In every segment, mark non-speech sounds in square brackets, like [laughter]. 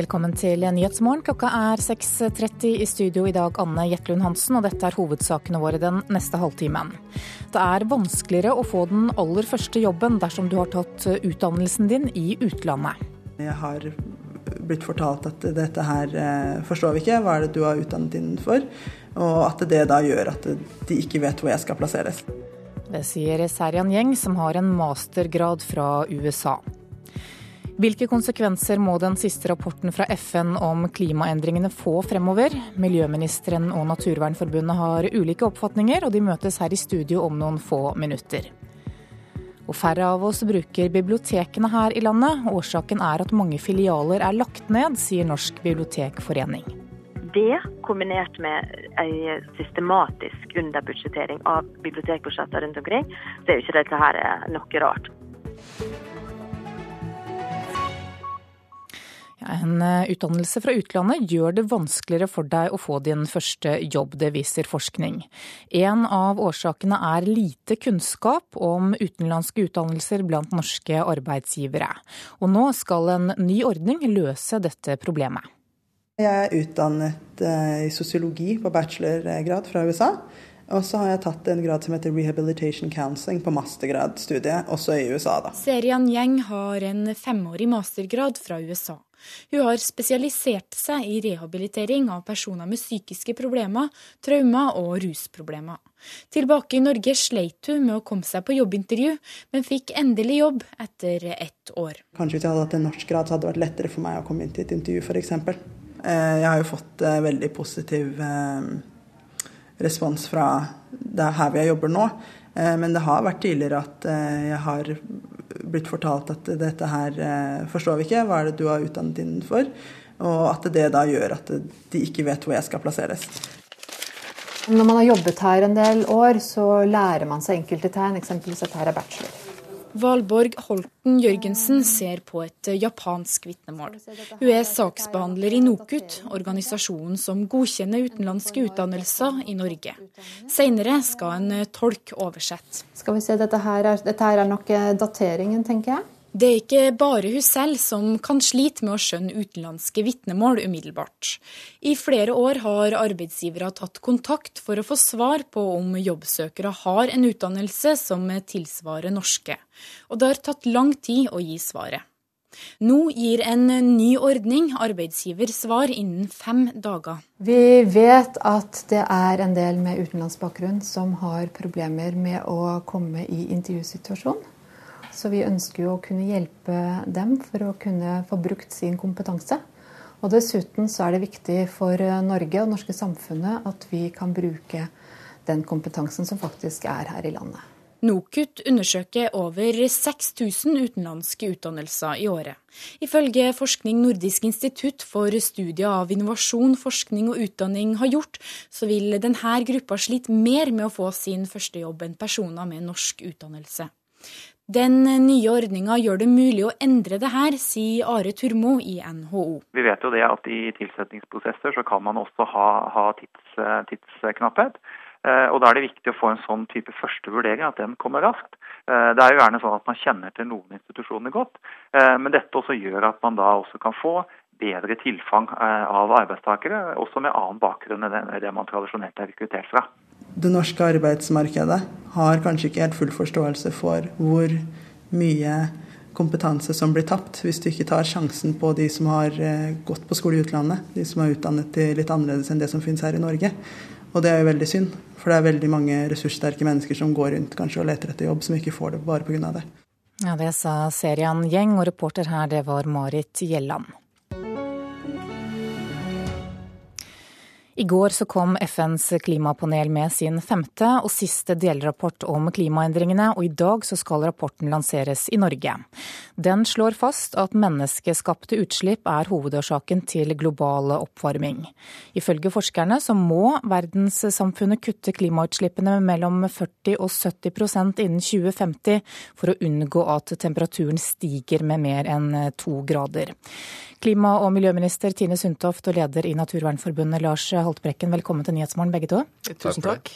Velkommen til Nyhetsmorgen. Klokka er 6.30 i studio i dag, Anne Jetlund Hansen, og dette er hovedsakene våre den neste halvtimen. Det er vanskeligere å få den aller første jobben dersom du har tatt utdannelsen din i utlandet. Jeg har blitt fortalt at dette her eh, forstår vi ikke, hva er det du har utdannet innenfor? Og at det da gjør at de ikke vet hvor jeg skal plasseres. Det sier Serian Gjeng, som har en mastergrad fra USA. Hvilke konsekvenser må den siste rapporten fra FN om klimaendringene få fremover? Miljøministeren og Naturvernforbundet har ulike oppfatninger, og de møtes her i studio om noen få minutter. Og færre av oss bruker bibliotekene her i landet. Årsaken er at mange filialer er lagt ned, sier Norsk bibliotekforening. Det, kombinert med en systematisk underbudsjettering av bibliotekbudsjetter rundt omkring, så er jo ikke dette her noe rart. En eh, utdannelse fra utlandet gjør det vanskeligere for deg å få din første jobb, det viser forskning. En av årsakene er lite kunnskap om utenlandske utdannelser blant norske arbeidsgivere. Og nå skal en ny ordning løse dette problemet. Jeg er utdannet eh, i sosiologi på bachelorgrad fra USA. Og så har jeg tatt en grad som heter Rehabilitation Counseling på mastergradstudiet, også i USA. da. Serian Gjeng har en femårig mastergrad fra USA. Hun har spesialisert seg i rehabilitering av personer med psykiske problemer, traumer og rusproblemer. Tilbake i Norge sleit hun med å komme seg på jobbintervju, men fikk endelig jobb etter ett år. Kanskje hvis jeg hadde hatt en norsk grad, så hadde det vært lettere for meg å komme inn til et intervju, f.eks. Eh, jeg har jo fått eh, veldig positiv eh, respons fra det her jeg jobber nå. Men det har vært tidligere at jeg har blitt fortalt at dette her eh, forstår vi ikke, hva er det du har utdannet innenfor? Og at det da gjør at de ikke vet hvor jeg skal plasseres. Når man har jobbet her en del år, så lærer man seg enkelte tegn, eksempelvis at her er bachelor. Valborg Holten Jørgensen ser på et japansk vitnemål. Hun er saksbehandler i NOKUT, organisasjonen som godkjenner utenlandske utdannelser i Norge. Senere skal en tolk oversette. Skal vi se, dette her er, dette her er nok eh, dateringen, tenker jeg. Det er ikke bare hun selv som kan slite med å skjønne utenlandske vitnemål umiddelbart. I flere år har arbeidsgivere tatt kontakt for å få svar på om jobbsøkere har en utdannelse som tilsvarer norske, og det har tatt lang tid å gi svaret. Nå gir en ny ordning arbeidsgiver svar innen fem dager. Vi vet at det er en del med utenlandsbakgrunn som har problemer med å komme i intervjusituasjon. Så vi ønsker jo å kunne hjelpe dem for å kunne få brukt sin kompetanse. Og dessuten så er det viktig for Norge og det norske samfunnet at vi kan bruke den kompetansen som faktisk er her i landet. NOKUT undersøker over 6000 utenlandske utdannelser i året. Ifølge Forskning Nordisk institutt for studier av innovasjon, forskning og utdanning har gjort, så vil denne gruppa slite mer med å få sin første jobb enn personer med norsk utdannelse. Den nye ordninga gjør det mulig å endre det her, sier Are Turmo i NHO. Vi vet jo det at i tilsettingsprosesser så kan man også ha, ha tids, tidsknapphet. Eh, og Da er det viktig å få en sånn type første vurdering, at den kommer raskt. Eh, det er jo gjerne sånn at man kjenner til noen institusjoner godt, eh, men dette også gjør at man da også kan få bedre tilfang av arbeidstakere, også med annen bakgrunn enn det man tradisjonelt er rekruttert fra det norske arbeidsmarkedet har kanskje ikke helt full forståelse for hvor mye kompetanse som blir tapt hvis du ikke tar sjansen på de som har eh, gått på skole i utlandet. De som er utdannet til litt annerledes enn det som finnes her i Norge. Og det er jo veldig synd, for det er veldig mange ressurssterke mennesker som går rundt kanskje og leter etter jobb, som ikke får det bare pga. det. Ja, Det sa Serian Gjeng, og reporter her det var Marit Gjelland. I går så kom FNs klimapanel med sin femte og siste delrapport om klimaendringene, og i dag så skal rapporten lanseres i Norge. Den slår fast at menneskeskapte utslipp er hovedårsaken til global oppvarming. Ifølge forskerne så må verdenssamfunnet kutte klimautslippene med mellom 40 og 70% innen 2050 for å unngå at temperaturen stiger med mer enn to grader. Klima- og miljøminister Tine Sundtoft og leder i Naturvernforbundet Lars Haltbrekken, velkommen til Nyhetsmorgen begge to. Tusen takk.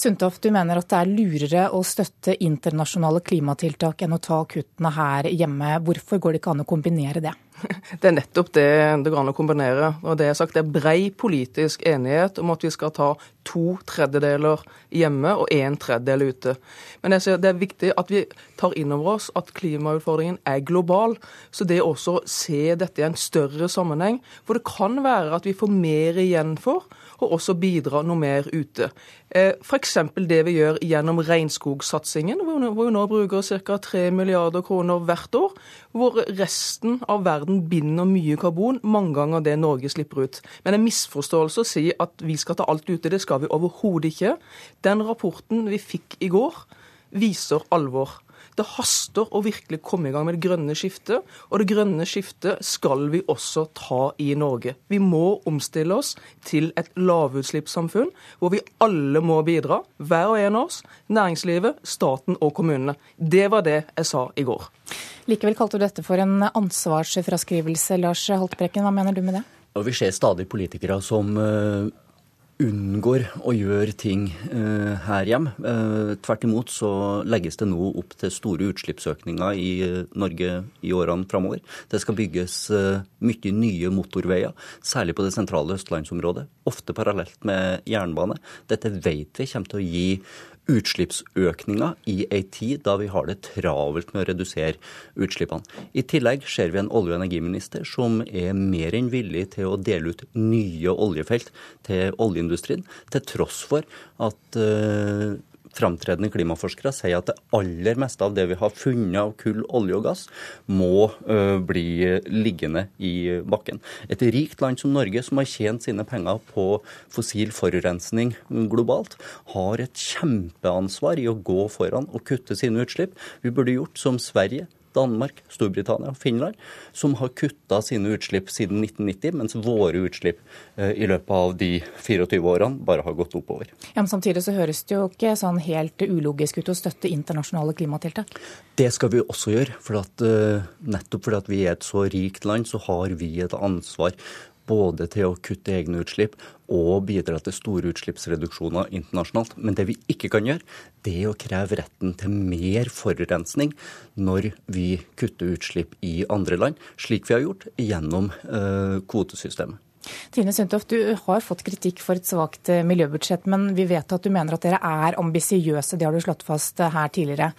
Sundtoft, du mener at det er lurere å støtte internasjonale klimatiltak enn å ta kuttene her hjemme. Hvorfor går det ikke an å kombinere det? [laughs] Det er nettopp det det går an å kombinere. Og Det er sagt det er brei politisk enighet om at vi skal ta to tredjedeler hjemme og en tredjedel ute. Men jeg ser det er viktig at vi tar inn over oss at klimautfordringen er global. Så det også å se dette i en større sammenheng, For det kan være at vi får mer igjen for og også bidra noe mer ute. Eh, F.eks. det vi gjør gjennom regnskogsatsingen, hvor vi nå bruker ca. 3 milliarder kroner hvert år. Hvor resten av verden binder mye karbon, mange ganger det Norge slipper ut. Men en misforståelse å si at vi skal ta alt ute. Det skal vi overhodet ikke. Den rapporten vi fikk i går, viser alvor. Det haster å virkelig komme i gang med det grønne skiftet, og det grønne skiftet skal vi også ta i Norge. Vi må omstille oss til et lavutslippssamfunn hvor vi alle må bidra, hver og en av oss, næringslivet, staten og kommunene. Det var det jeg sa i går. Likevel kalte du dette for en ansvarsfraskrivelse. Lars Haltbrekken, hva mener du med det? Og vi ser stadig politikere som uh unngår å gjøre ting uh, her hjem. Uh, tvert imot så legges det nå opp til store utslippsøkninger i uh, Norge i årene framover. Det skal bygges mye nye motorveier, særlig på det sentrale østlandsområdet. Ofte parallelt med jernbane. Dette vet vi kommer til å gi utslippsøkninger i ei tid da vi har det travelt med å redusere utslippene. I tillegg ser vi en olje- og energiminister som er mer enn villig til å dele ut nye oljefelt til oljeindustrien, til tross for at uh, framtredende klimaforskere sier at det aller meste av det vi har funnet av kull, olje og gass, må uh, bli liggende i bakken. Et rikt land som Norge, som har tjent sine penger på fossil forurensning globalt, har et kjempeansvar i å gå foran og kutte sine utslipp. Vi burde gjort som Sverige, Danmark, Storbritannia Finland, som har kutta sine utslipp siden 1990, mens våre utslipp eh, i løpet av de 24 årene bare har gått oppover. Ja, men Samtidig så høres det jo ikke sånn helt ulogisk ut å støtte internasjonale klimatiltak? Det skal vi også gjøre. For at, eh, nettopp fordi at vi er et så rikt land, så har vi et ansvar både til å kutte egne utslipp og bidra til store utslippsreduksjoner internasjonalt. Men det vi ikke kan gjøre, det er å kreve retten til mer forurensning når vi kutter utslipp i andre land, slik vi har gjort gjennom eh, kvotesystemet. Tine Sundtoft, du har fått kritikk for et svakt eh, miljøbudsjett, men vi vet at du mener at dere er ambisiøse. Det har du slått fast eh, her tidligere.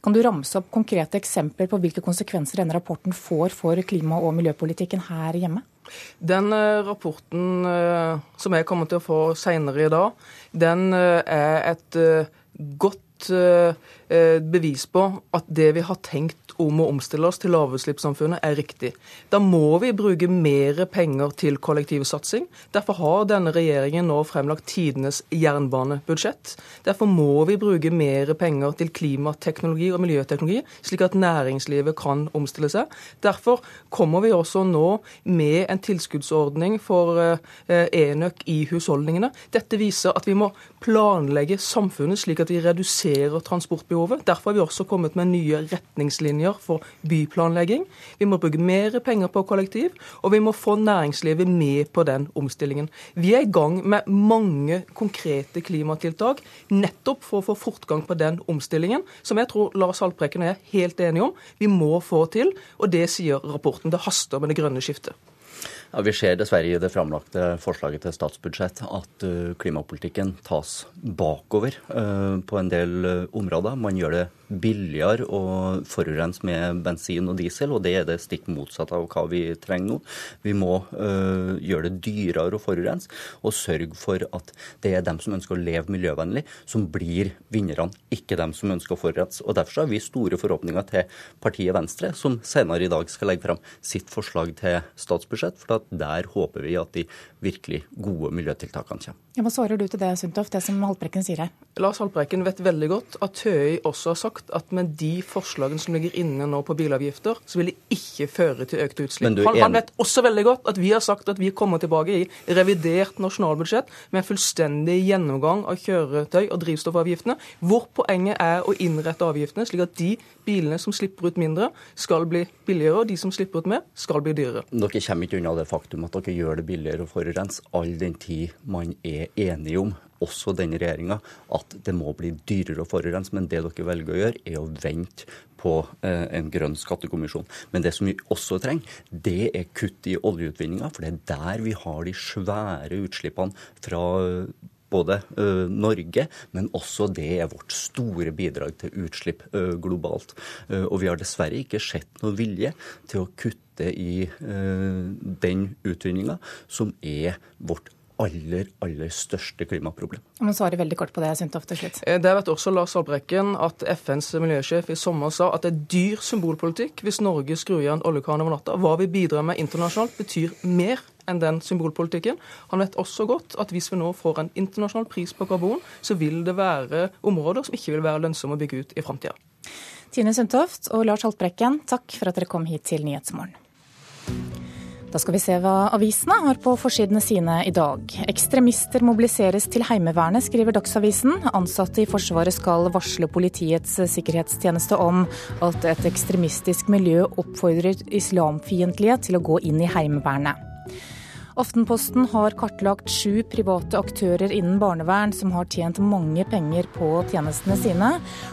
Kan du ramse opp konkrete eksempler på hvilke konsekvenser denne rapporten får for klima- og miljøpolitikken her hjemme? Den eh, rapporten som jeg kommer til å få senere i dag, den er et godt bevis på at det vi har tenkt om å omstille oss til lavutslippssamfunnet er riktig. Da må vi bruke mer penger til kollektivsatsing. Derfor har denne regjeringen nå fremlagt tidenes jernbanebudsjett. Derfor må vi bruke mer penger til klimateknologi og miljøteknologi, slik at næringslivet kan omstille seg. Derfor kommer vi også nå med en tilskuddsordning for eh, enøk i husholdningene. Dette viser at vi må planlegge samfunnet slik at vi reduserer transportbehovet. Derfor har vi også kommet med nye retningslinjer retningslinjer for byplanlegging. Vi må bruke mer penger på kollektiv, og vi må få næringslivet med på den omstillingen. Vi er i gang med mange konkrete klimatiltak nettopp for å få fortgang på den omstillingen, som jeg tror Lars Haltbrekken er helt enig om. Vi må få til, og det sier rapporten. Det haster med det grønne skiftet. Ja, Vi ser dessverre i det framlagte forslaget til statsbudsjett at uh, klimapolitikken tas bakover uh, på en del uh, områder. Man gjør det billigere å forurense med bensin og diesel, og det er det stikk motsatte av hva vi trenger nå. Vi må gjøre det dyrere å forurense, og sørge for at det er dem som ønsker å leve miljøvennlig, som blir vinnerne, ikke dem som ønsker å forurense. Og Derfor har vi store forhåpninger til partiet Venstre, som senere i dag skal legge fram sitt forslag til statsbudsjett, for der håper vi at de virkelig gode miljøtiltakene kommer. Ja, hva svarer du til det, Sundtoft, det som Haltbrekken sier her? Lars Haltbrekken vet veldig godt at Tøy også har sagt sagt at med de forslagene som ligger inne nå på bilavgifter, så vil det ikke føre til økte utslipp. Han, han, vet også veldig godt at vi har sagt at vi kommer tilbake i revidert nasjonalbudsjett med en fullstendig gjennomgang av kjøretøy og drivstoffavgiftene, hvor poenget er å innrette avgiftene slik at de bilene som slipper ut mindre, skal bli billigere, og de som slipper ut mer, skal bli dyrere. Dere kommer ikke unna det faktum at dere gjør det billigere å forurense, all den tid man er enige om også denne regjeringa, at det må bli dyrere å forurense. Men det dere velger å gjøre, er å vente på eh, en grønn skattekommisjon. Men det som vi også trenger, det er kutt i oljeutvinninga, for det er der vi har de svære utslippene fra både ø, Norge, men også det er vårt store bidrag til utslipp ø, globalt. Ø, og vi har dessverre ikke sett noe vilje til å kutte i den utvinninga, som er vårt aller, aller største klimaproblem. Jeg må svare veldig kort på det, Sundtoft, til slutt. Eh, det vet også Lars Halbrekken at FNs miljøsjef i sommer sa at det er dyr symbolpolitikk hvis Norge skrur igjen oljekranen over natta. Hva vi bidrar med internasjonalt, betyr mer enn den symbolpolitikken. Han vet også godt at hvis vi nå får en internasjonal pris på karbon, så vil det være områder som ikke vil være lønnsomme å bygge ut i framtida. Tine Sundtoft og Lars Haltbrekken, takk for at dere kom hit til Nyhetsmorgen. Da skal vi se hva avisene har på forsidene sine i dag. Ekstremister mobiliseres til Heimevernet, skriver Dagsavisen. Ansatte i Forsvaret skal varsle Politiets sikkerhetstjeneste om at et ekstremistisk miljø oppfordrer islamfiendtlige til å gå inn i Heimevernet. Aftenposten har kartlagt sju private aktører innen barnevern som har tjent mange penger på tjenestene sine.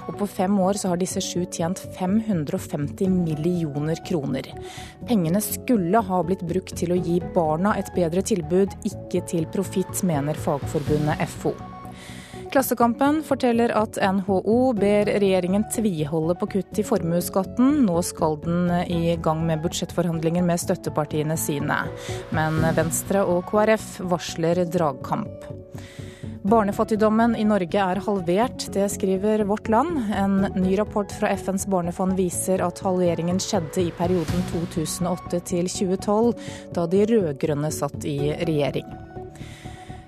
Og på fem år så har disse sju tjent 550 millioner kroner. Pengene skulle ha blitt brukt til å gi barna et bedre tilbud, ikke til profitt, mener Fagforbundet FO. Klassekampen forteller at NHO ber regjeringen tviholde på kutt i formuesskatten. Nå skal den i gang med budsjettforhandlinger med støttepartiene sine. Men Venstre og KrF varsler dragkamp. Barnefattigdommen i Norge er halvert, det skriver Vårt Land. En ny rapport fra FNs barnefond viser at halveringen skjedde i perioden 2008 til 2012, da de rød-grønne satt i regjering.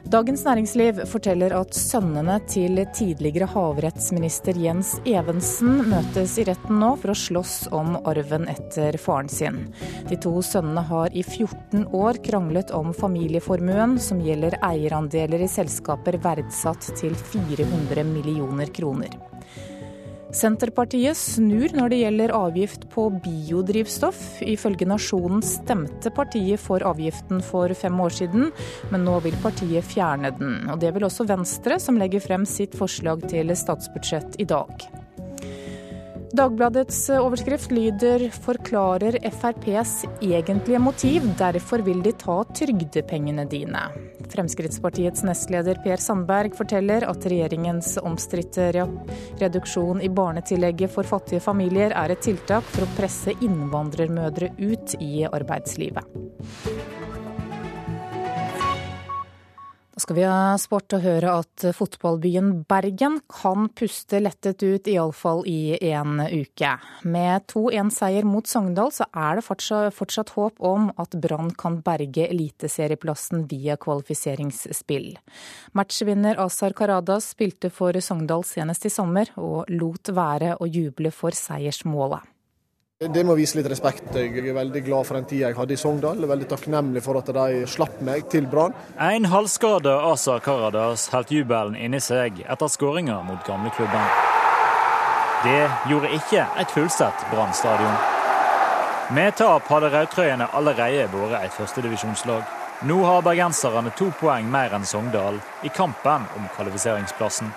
Dagens Næringsliv forteller at sønnene til tidligere havrettsminister Jens Evensen møtes i retten nå for å slåss om arven etter faren sin. De to sønnene har i 14 år kranglet om familieformuen, som gjelder eierandeler i selskaper verdsatt til 400 millioner kroner. Senterpartiet snur når det gjelder avgift på biodrivstoff. Ifølge Nasjonen stemte partiet for avgiften for fem år siden, men nå vil partiet fjerne den. Og det vil også Venstre, som legger frem sitt forslag til statsbudsjett i dag. Dagbladets overskrift lyder 'Forklarer FrPs egentlige motiv, derfor vil de ta trygdepengene dine'. Fremskrittspartiets nestleder Per Sandberg forteller at regjeringens omstridte reduksjon i barnetillegget for fattige familier er et tiltak for å presse innvandrermødre ut i arbeidslivet. Skal vi ha sport og høre at fotballbyen Bergen kan puste lettet ut, iallfall i en uke. Med 2-1-seier mot Sogndal så er det fortsatt, håp om at Brann kan berge eliteserieplassen via kvalifiseringsspill. Matchvinner Azar Karadas spilte for Sogndal senest i sommer, og lot være å juble for seiersmålet. Det må vise litt respekt. Jeg er veldig glad for den tida jeg hadde i Sogndal. Veldig takknemlig for at de slapp meg til Brann. En halvskada Asa Karadas holdt jubelen inni seg etter skåringa mot gamleklubben. Det gjorde ikke et fullsatt Brann stadion. Med tap hadde rødtrøyene allerede vært et førstedivisjonslag. Nå har bergenserne to poeng mer enn Sogndal i kampen om kvalifiseringsplassen.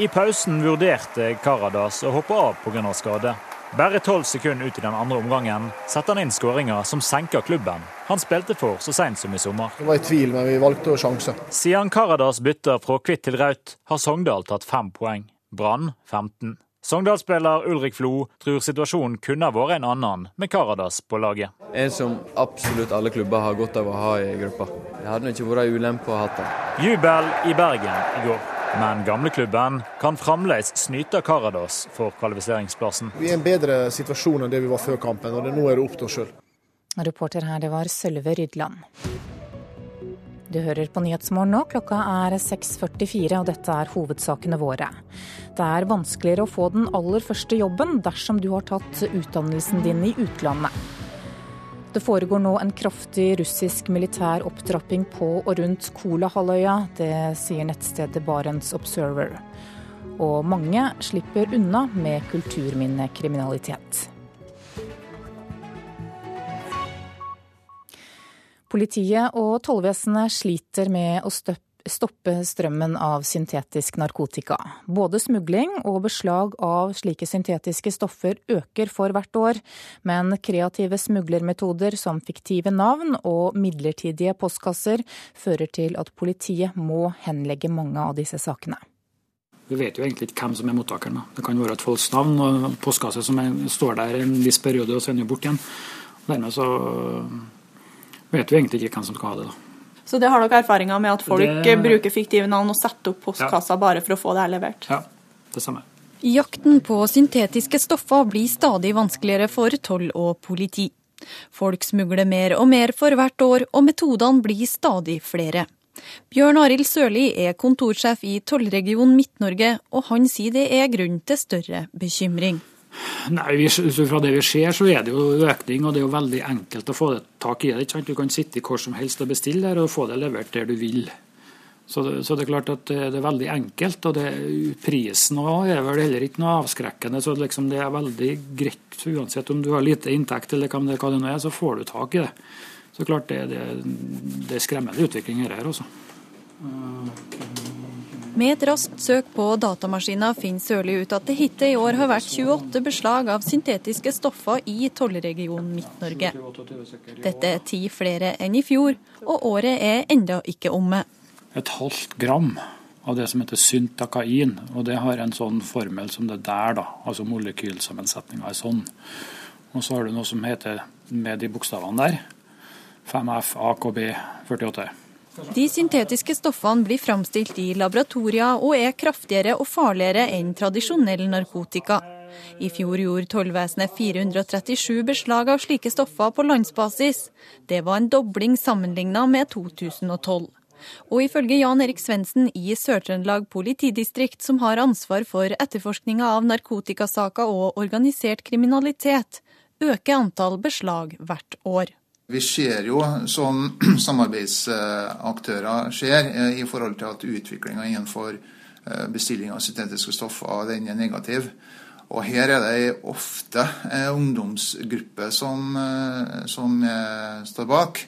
I pausen vurderte Karadas å hoppe av pga. skade. Bare tolv sekunder ut i den andre omgangen setter han inn skåringa som senker klubben han spilte for så seint som i sommer. Det var i tvil, men vi valgte å sjanse. Siden Karadas bytter fra hvitt til rødt, har Sogndal tatt fem poeng. Brann 15. Sogndal-spiller Ulrik Flo tror situasjonen kunne vært en annen med Karadas på laget. En som absolutt alle klubber har godt av å ha i gruppa. Det hadde ikke vært ulempe å ha det. Jubel i Bergen i går. Men gamleklubben kan fremdeles snyte Karadas for kvalifiseringsplassen. Vi er i en bedre situasjon enn det vi var før kampen, og nå er det opp til oss sjøl. Reporter her, det var Sølve Rydland. Du hører på Nyhetsmorgen nå. Klokka er 6.44, og dette er hovedsakene våre. Det er vanskeligere å få den aller første jobben dersom du har tatt utdannelsen din i utlandet. Det foregår nå en kraftig russisk militær opptrapping på og rundt Kolahalvøya. Det sier nettstedet Barents Observer. Og mange slipper unna med kulturminnekriminalitet. Politiet og tollvesenet sliter med å stoppe strømmen av syntetisk narkotika. Både smugling og beslag av slike syntetiske stoffer øker for hvert år, men kreative smuglermetoder som fiktive navn og midlertidige postkasser fører til at politiet må henlegge mange av disse sakene. Vi vet jo egentlig ikke hvem som er mottakeren. Det kan være et folks navn og postkasse som står der en viss periode og sender bort igjen. Dermed så vet vi egentlig ikke hvem som skal ha det. da. Så det har dere erfaringer med at folk det... bruker fiktive navn og setter opp postkassa ja. bare for å få det her levert? Ja, det samme. Jakten på syntetiske stoffer blir stadig vanskeligere for toll og politi. Folk smugler mer og mer for hvert år, og metodene blir stadig flere. Bjørn Arild Sørli er kontorsjef i Tollregion Midt-Norge, og han sier det er grunn til større bekymring. Nei, Fra det vi ser, så er det jo økning, og det er jo veldig enkelt å få tak i det. ikke sant? Du kan sitte hvor som helst og bestille der, og få det levert der du vil. Så det, så det er klart at det, er veldig enkelt. og det, Prisen også er vel heller ikke noe avskrekkende. så liksom Det er veldig greit. Uansett om du har lite inntekt eller hva det, hva det nå er, så får du tak i det. Så klart det, det, det er skremmende utvikling her, også. Med et raskt søk på datamaskiner finner Sørli ut at det hittil i år har vært 28 beslag av syntetiske stoffer i tollregionen Midt-Norge. Dette er ti flere enn i fjor, og året er enda ikke omme. Et halvt gram av det som heter syntakain, og det har en sånn formel som det der, da. Altså molekylsammensetninga er sånn. Og så har du noe som heter med de bokstavene der 5F AKB 48. De syntetiske stoffene blir framstilt i laboratorier og er kraftigere og farligere enn tradisjonell narkotika. I fjor gjorde tollvesenet 437 beslag av slike stoffer på landsbasis. Det var en dobling sammenlignet med 2012. Og ifølge Jan Erik Svendsen i Sør-Trøndelag politidistrikt, som har ansvar for etterforskninga av narkotikasaker og organisert kriminalitet, øker antall beslag hvert år. Vi ser jo som [clears throat] samarbeidsaktører skjer eh, i forhold til at utviklinga innenfor eh, bestilling av syntetiske stoffer den er negativ. Og her er det ofte ungdomsgrupper ungdomsgruppe som, eh, som står bak.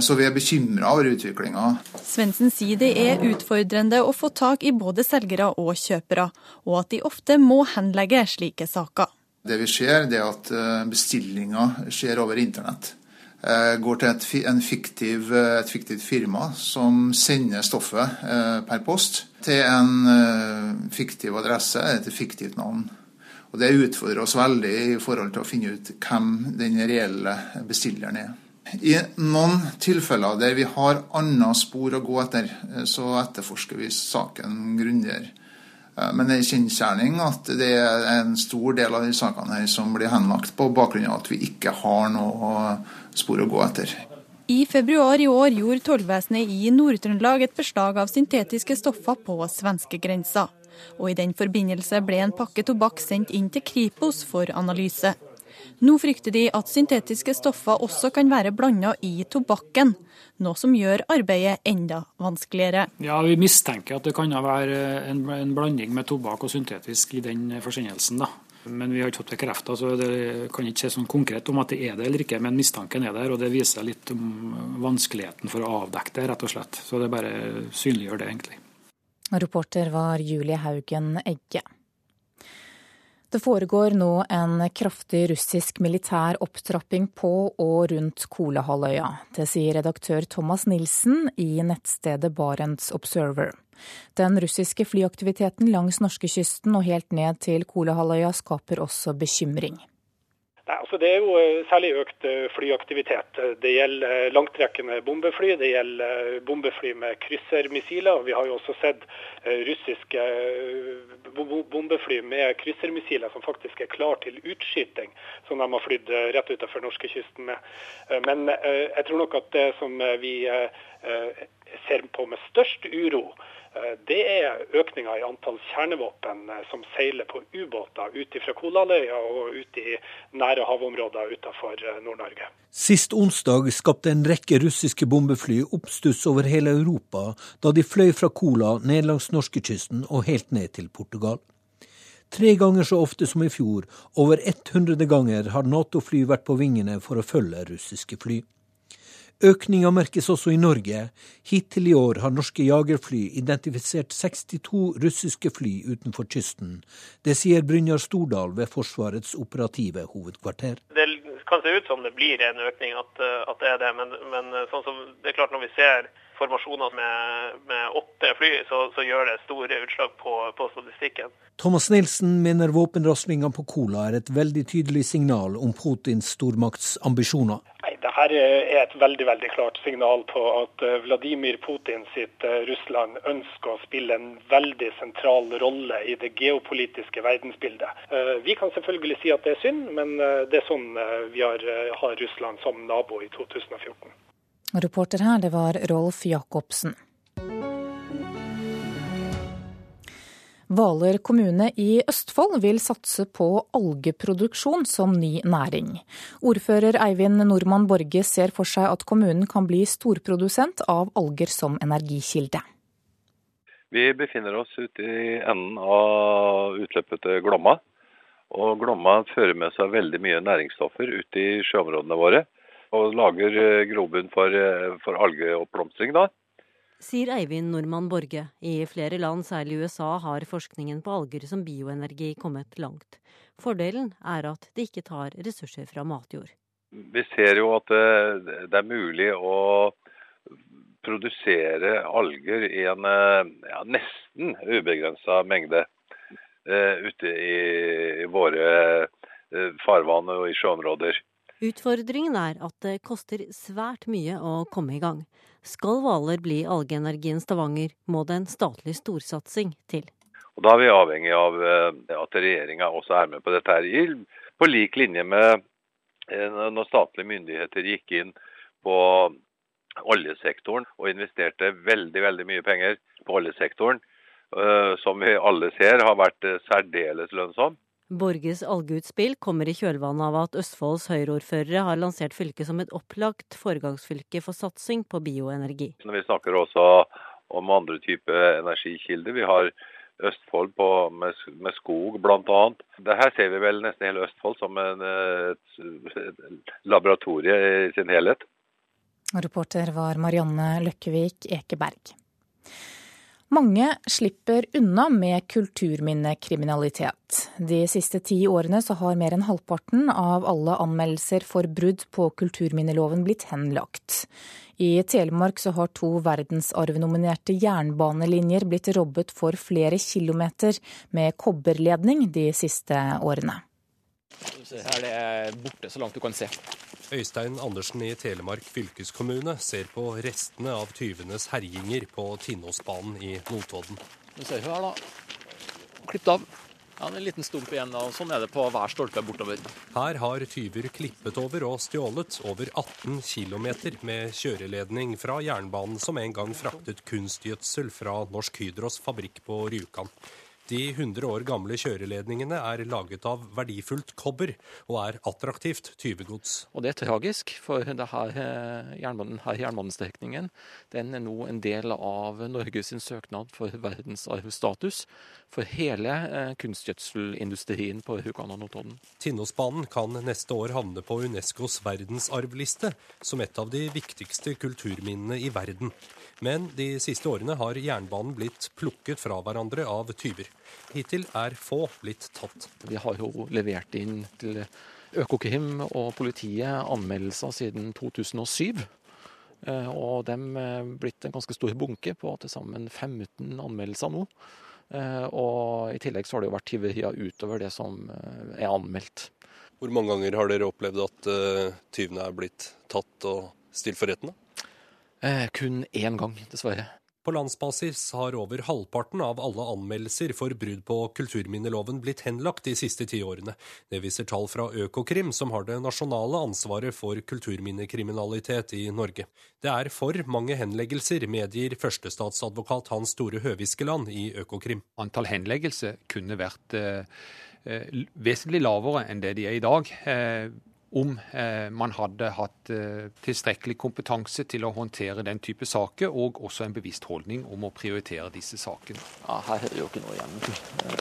Så vi er bekymra over utviklinga. Svendsen sier det er utfordrende å få tak i både selgere og kjøpere, og at de ofte må henlegge slike saker. Det vi ser, er at bestillinga skjer over internett. Eh, går til et, fiktiv, eh, et, fiktivt firma som sender stoffet eh, per post til en fiktiv adresse, et fiktivt navn. Og Det utfordrer oss veldig i forhold til å finne ut hvem den reelle bestilleren er. I noen tilfeller der vi har andre spor å gå etter, så etterforsker vi saken grundigere. Men det er kjensgjerning at det er en stor del av de sakene her som blir henlagt på bakgrunn av at vi ikke har noe spor å gå etter. I februar i år gjorde tollvesenet i Nord-Trøndelag et beslag av syntetiske stoffer på svenskegrensa. Og i den forbindelse ble en pakke tobakk sendt inn til Kripos for analyse. Nå frykter de at syntetiske stoffer også kan være blanda i tobakken, noe som gjør arbeidet enda vanskeligere. Ja, Vi mistenker at det kan være en, en blanding med tobakk og syntetisk i den forsendelsen. da. Men vi har ikke fått bekrefta, så det kan ikke se sånn konkret om at det er det eller ikke. Men mistanken er der, og det viser litt om vanskeligheten for å avdekke det, rett og slett. Så det bare synliggjør det, egentlig. Reporter var Julie Haugen Egge. Det foregår nå en kraftig russisk militær opptrapping på og rundt Kolahalvøya. Det sier redaktør Thomas Nilsen i nettstedet Barents Observer. Den russiske flyaktiviteten langs norskekysten og helt ned til Kolahalvøya skaper også bekymring. Nei, altså Det er jo eh, særlig økt eh, flyaktivitet. Det gjelder eh, langtrekkende bombefly, det gjelder bombefly med kryssermissiler. Vi har jo også sett russiske bombefly med kryssermissiler som faktisk er klar til utskyting, som de har flydd rett utenfor norskekysten med. Men jeg tror nok at det som vi ser på med størst uro, Eh, det er økninga i antall kjernevåpen eh, som seiler på ubåter ut fra Kolaløya og ut i nære havområder utenfor eh, Nord-Norge. Sist onsdag skapte en rekke russiske bombefly oppstuss over hele Europa da de fløy fra Kola ned langs norskekysten og helt ned til Portugal. Tre ganger så ofte som i fjor, over 100 ganger, har Nato-fly vært på vingene for å følge russiske fly. Økninga merkes også i Norge. Hittil i år har norske jagerfly identifisert 62 russiske fly utenfor kysten. Det sier Brynjar Stordal ved Forsvarets operative hovedkvarter. Det kan se ut som det blir en økning, at, at det er det. Men, men sånn det er klart når vi ser formasjoner med, med åtte fly, så, så, gjør det store utslag på, på statistikken. Thomas Nilsen mener våpenraslingene på Kola er et veldig tydelig signal om Putins stormaktsambisjoner. Nei, Dette er et veldig veldig klart signal på at eh, Vladimir Putin sitt eh, Russland ønsker å spille en veldig sentral rolle i det geopolitiske verdensbildet. Eh, vi kan selvfølgelig si at det er synd, men det er sånn vi har, har Russland som nabo i 2014. Reporter her, det var Rolf Jacobsen. Hvaler kommune i Østfold vil satse på algeproduksjon som ny næring. Ordfører Eivind Normann Borge ser for seg at kommunen kan bli storprodusent av alger som energikilde. Vi befinner oss ute i enden av utløpet til Glomma. Og Glomma fører med seg veldig mye næringsstoffer ut i sjøområdene våre og lager eh, grobunn for, eh, for algeoppblomstring. da. Sier Eivind Nordmann Borge. I flere land, særlig USA, har forskningen på alger som bioenergi kommet langt. Fordelen er at det ikke tar ressurser fra matjord. Vi ser jo at det, det er mulig å produsere alger i en ja, nesten ubegrensa mengde uh, ute i, i våre uh, farvann og i sjøområder. Utfordringen er at det koster svært mye å komme i gang. Skal Hvaler bli algeenergien Stavanger, må det en statlig storsatsing til. Og Da er vi avhengig av eh, at regjeringa også er med på dette. her, På lik linje med eh, når statlige myndigheter gikk inn på oljesektoren og investerte veldig veldig mye penger på oljesektoren, eh, som vi alle ser har vært særdeles lønnsom. Borges algeutspill kommer i kjølvannet av at Østfolds Høyre-ordførere har lansert fylket som et opplagt foregangsfylke for satsing på bioenergi. Vi snakker også om andre typer energikilder. Vi har Østfold på, med, med skog bl.a. Her ser vi vel nesten hele Østfold som en, et, et laboratorie i sin helhet. Reporter var Marianne Løkkevik Ekeberg. Mange slipper unna med kulturminnekriminalitet. De siste ti årene så har mer enn halvparten av alle anmeldelser for brudd på kulturminneloven blitt henlagt. I Telemark så har to verdensarvnominerte jernbanelinjer blitt robbet for flere kilometer med kobberledning de siste årene. Her det er borte så langt du kan se. Øystein Andersen i Telemark fylkeskommune ser på restene av tyvenes herjinger på Tinnåsbanen i Notodden. Du ser her, da. Klippet av. Ja, En liten stump igjen. og Sånn er det på hver stolpe bortover. Her har tyver klippet over og stjålet over 18 km med kjøreledning fra jernbanen som en gang fraktet kunstgjødsel fra Norsk Hydros fabrikk på Rjukan. De 100 år gamle kjøreledningene er laget av verdifullt kobber og er attraktivt tyvegods. Og det er tragisk, for eh, jernbanen, her jernbanestrekningen den er nå en del av Norges søknad for verdensarvstatus for hele eh, kunstgjødselindustrien på Rjukan og Notodden. Tinnåsbanen kan neste år havne på Unescos verdensarvliste som et av de viktigste kulturminnene i verden. Men de siste årene har jernbanen blitt plukket fra hverandre av tyver. Hittil er få blitt tatt. Vi har jo levert inn til Økokrim og politiet anmeldelser siden 2007. Eh, og dem er blitt en ganske stor bunke på til sammen 15 anmeldelser nå. Eh, og i tillegg så har det jo vært tyverier utover det som eh, er anmeldt. Hvor mange ganger har dere opplevd at tyvene er blitt tatt og stilt for retten? Eh, kun én gang, dessverre. På landsbasis har over halvparten av alle anmeldelser for brudd på kulturminneloven blitt henlagt de siste ti årene. Det viser tall fra Økokrim, som har det nasjonale ansvaret for kulturminnekriminalitet i Norge. Det er for mange henleggelser, medgir førstestatsadvokat Hans Store Høviskeland i Økokrim. Antall henleggelser kunne vært eh, eh vesentlig lavere enn det de er i dag. Eh, om eh, man hadde hatt eh, tilstrekkelig kompetanse til å håndtere den type saker, og også en bevisst holdning om å prioritere disse sakene. Ja, Her hører jo ikke noe igjen. Eh,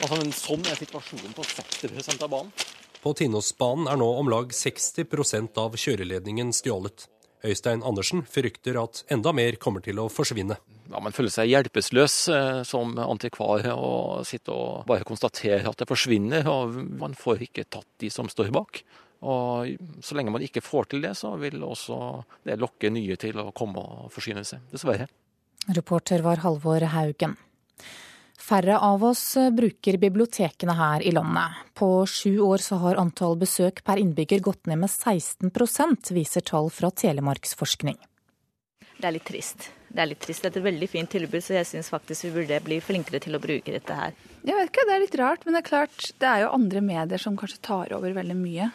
altså, men sånn er situasjonen på 60 av banen. På Tinnosbanen er nå om lag 60% av kjøreledningen stjålet. Øystein Andersen frykter at enda mer kommer til å forsvinne. Ja, Man føler seg hjelpeløs som antikvar og sitter og bare konstaterer at det forsvinner. og Man får ikke tatt de som står bak. Og Så lenge man ikke får til det, så vil også det lokke nye til å komme og forsyne seg. Dessverre. Reporter var Halvor Haugen. Færre av oss bruker bibliotekene her i landet. På sju år så har antall besøk per innbygger gått ned med 16% viser tall fra Telemarksforskning. Det er litt trist. Det er litt trist. Det er et veldig fint tilbud, så jeg syns faktisk vi burde bli flinkere til å bruke dette her. Jeg vet ikke, det er litt rart, men det er klart det er jo andre medier som kanskje tar over veldig mye.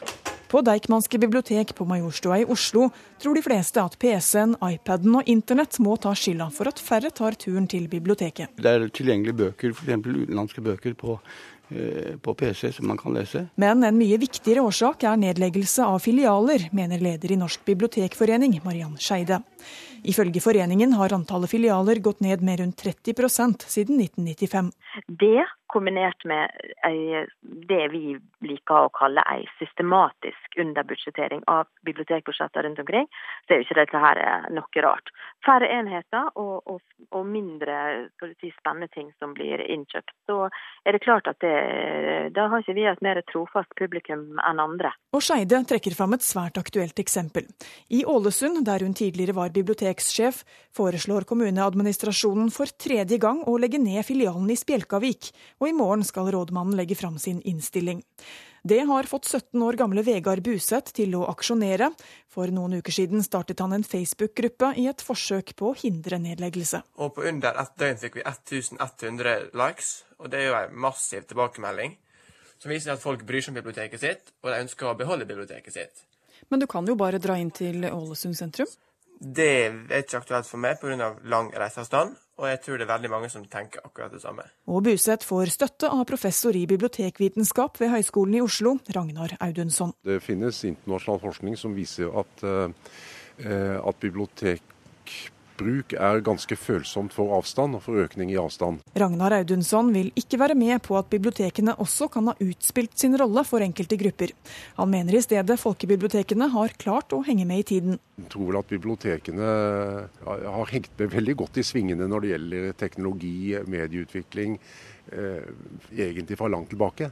På Deichmanske bibliotek på Majorstua i Oslo tror de fleste at PC-en, iPaden og internett må ta skylda for at færre tar turen til biblioteket. Det er tilgjengelige bøker, f.eks. utenlandske bøker på, eh, på PC som man kan lese. Men en mye viktigere årsak er nedleggelse av filialer, mener leder i Norsk bibliotekforening, Mariann Skeide. Ifølge foreningen har antallet filialer gått ned med rundt 30% siden 1995. Det kombinert med det vi liker å kalle ei systematisk underbudsjettering av bibliotekbudsjetter rundt omkring, så er jo ikke dette her noe rart. Færre enheter og, og, og mindre si, spennende ting som blir innkjøpt. Så er det klart at da har ikke vi et mer trofast publikum enn andre. Og Skeide trekker fram et svært aktuelt eksempel. I Ålesund, der hun tidligere var biblioteksjef, foreslår kommuneadministrasjonen for tredje gang å legge ned filialen i Spjelkavik. og og i morgen skal rådmannen legge fram sin innstilling. Det har fått 17 år gamle Vegard Buseth til å aksjonere. For noen uker siden startet han en Facebook-gruppe i et forsøk på å hindre nedleggelse. Og På under ett døgn fikk vi 1100 likes, og det er jo en massiv tilbakemelding. Som viser at folk bryr seg om biblioteket sitt, og de ønsker å beholde biblioteket sitt. Men du kan jo bare dra inn til Ålesund sentrum? Det er ikke aktuelt for meg pga. lang reiseavstand. Og jeg tror det er veldig mange som tenker akkurat det samme. Og Buseth får støtte av professor i bibliotekvitenskap ved Høgskolen i Oslo, Ragnar Audunsson. Det finnes internasjonal forskning som viser at, uh, at bibliotek bruk er ganske følsomt for avstand og for økning i avstand. Ragnar Audunsson vil ikke være med på at bibliotekene også kan ha utspilt sin rolle for enkelte grupper. Han mener i stedet folkebibliotekene har klart å henge med i tiden. Jeg tror vel at bibliotekene har hengt med veldig godt i svingene når det gjelder teknologi, medieutvikling, eh, egentlig fra langt tilbake.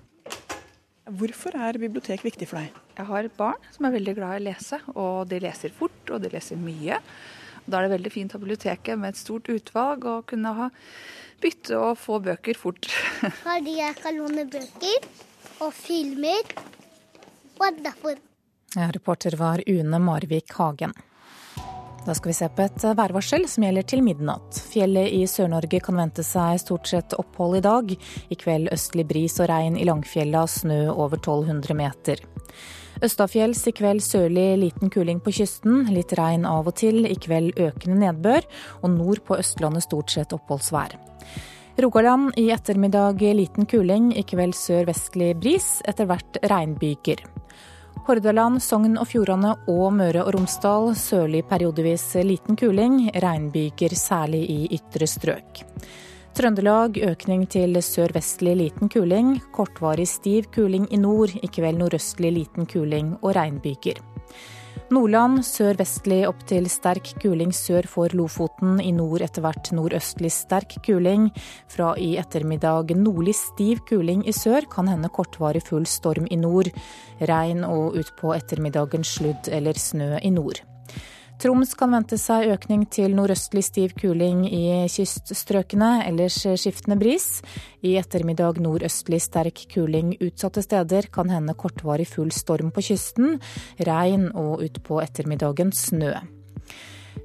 Hvorfor er bibliotek viktig for deg? Jeg har barn som er veldig glad i å lese, og de leser fort og de leser mye. Da er det veldig fint å ha biblioteket med et stort utvalg og kunne ha bytte og få bøker fort. [laughs] Fordi jeg kan låne bøker og filmer. Og derfor. Ja, reporter var Une Marvik Hagen. Da skal vi se på et værvarsel som gjelder til midnatt. Fjellet i Sør-Norge kan vente seg stort sett opphold i dag. I kveld østlig bris og regn i Langfjella, snø over 1200 meter. Østafjells i kveld sørlig liten kuling på kysten, litt regn av og til. I kveld økende nedbør, og nord på Østlandet stort sett oppholdsvær. Rogaland i ettermiddag liten kuling, i kveld sørvestlig bris, etter hvert regnbyger. Hordaland, Sogn og Fjordane og Møre og Romsdal sørlig periodevis liten kuling, regnbyger særlig i ytre strøk. Trøndelag økning til sørvestlig liten kuling. Kortvarig stiv kuling i nord, i kveld nordøstlig liten kuling og regnbyger. Nordland sørvestlig opp til sterk kuling sør for Lofoten. I nord etter hvert nordøstlig sterk kuling. Fra i ettermiddag nordlig stiv kuling i sør, kan hende kortvarig full storm i nord. Regn og utpå ettermiddagen sludd eller snø i nord. Troms kan vente seg økning til nordøstlig stiv kuling i kyststrøkene, ellers skiftende bris. I ettermiddag nordøstlig sterk kuling utsatte steder, kan hende kortvarig full storm på kysten. Regn og utpå ettermiddagen snø.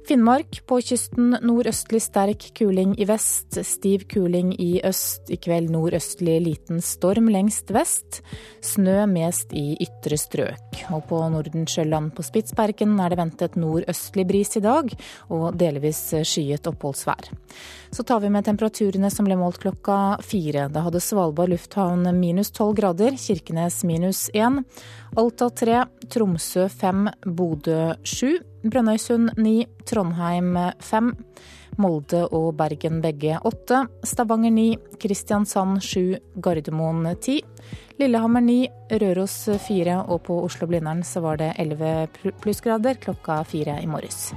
Finnmark på kysten nordøstlig sterk kuling i vest, stiv kuling i øst. I kveld nordøstlig liten storm lengst vest. Snø mest i ytre strøk. Og på Nordensjøland på Spitsbergen er det ventet nordøstlig bris i dag, og delvis skyet oppholdsvær. Så tar vi med temperaturene som ble målt klokka fire. Da hadde Svalbard lufthavn minus tolv grader, Kirkenes minus én, Alta tre, Tromsø fem, Bodø sju, Brønnøysund 9, Trondheim 5, Molde og Bergen begge 8, Stavanger 9, Kristiansand 7, Gardermoen 10, Lillehammer 9, Røros 4 og på Oslo-Blindern så var det elleve plussgrader klokka fire i morges.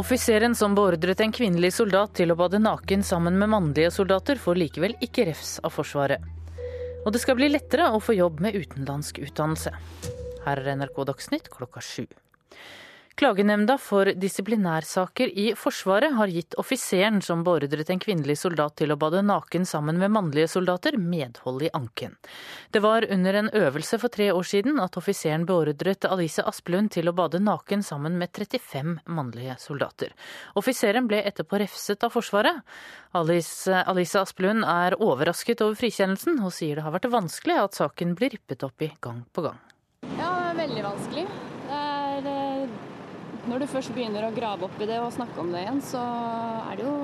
Offiseren som beordret en kvinnelig soldat til å bade naken sammen med mannlige soldater, får likevel ikke refs av Forsvaret. Og det skal bli lettere å få jobb med utenlandsk utdannelse. Her er NRK Dagsnytt klokka sju. Klagenemnda for disiplinærsaker i Forsvaret har gitt offiseren som beordret en kvinnelig soldat til å bade naken sammen med mannlige soldater, medhold i anken. Det var under en øvelse for tre år siden at offiseren beordret Alice Asplund til å bade naken sammen med 35 mannlige soldater. Offiseren ble etterpå refset av Forsvaret. Alice, Alice Asplund er overrasket over frikjennelsen, og sier det har vært vanskelig at saken blir rippet opp i gang på gang. Ja, det er veldig vanskelig. Når du først begynner å grave opp i det og snakke om det igjen, så er det jo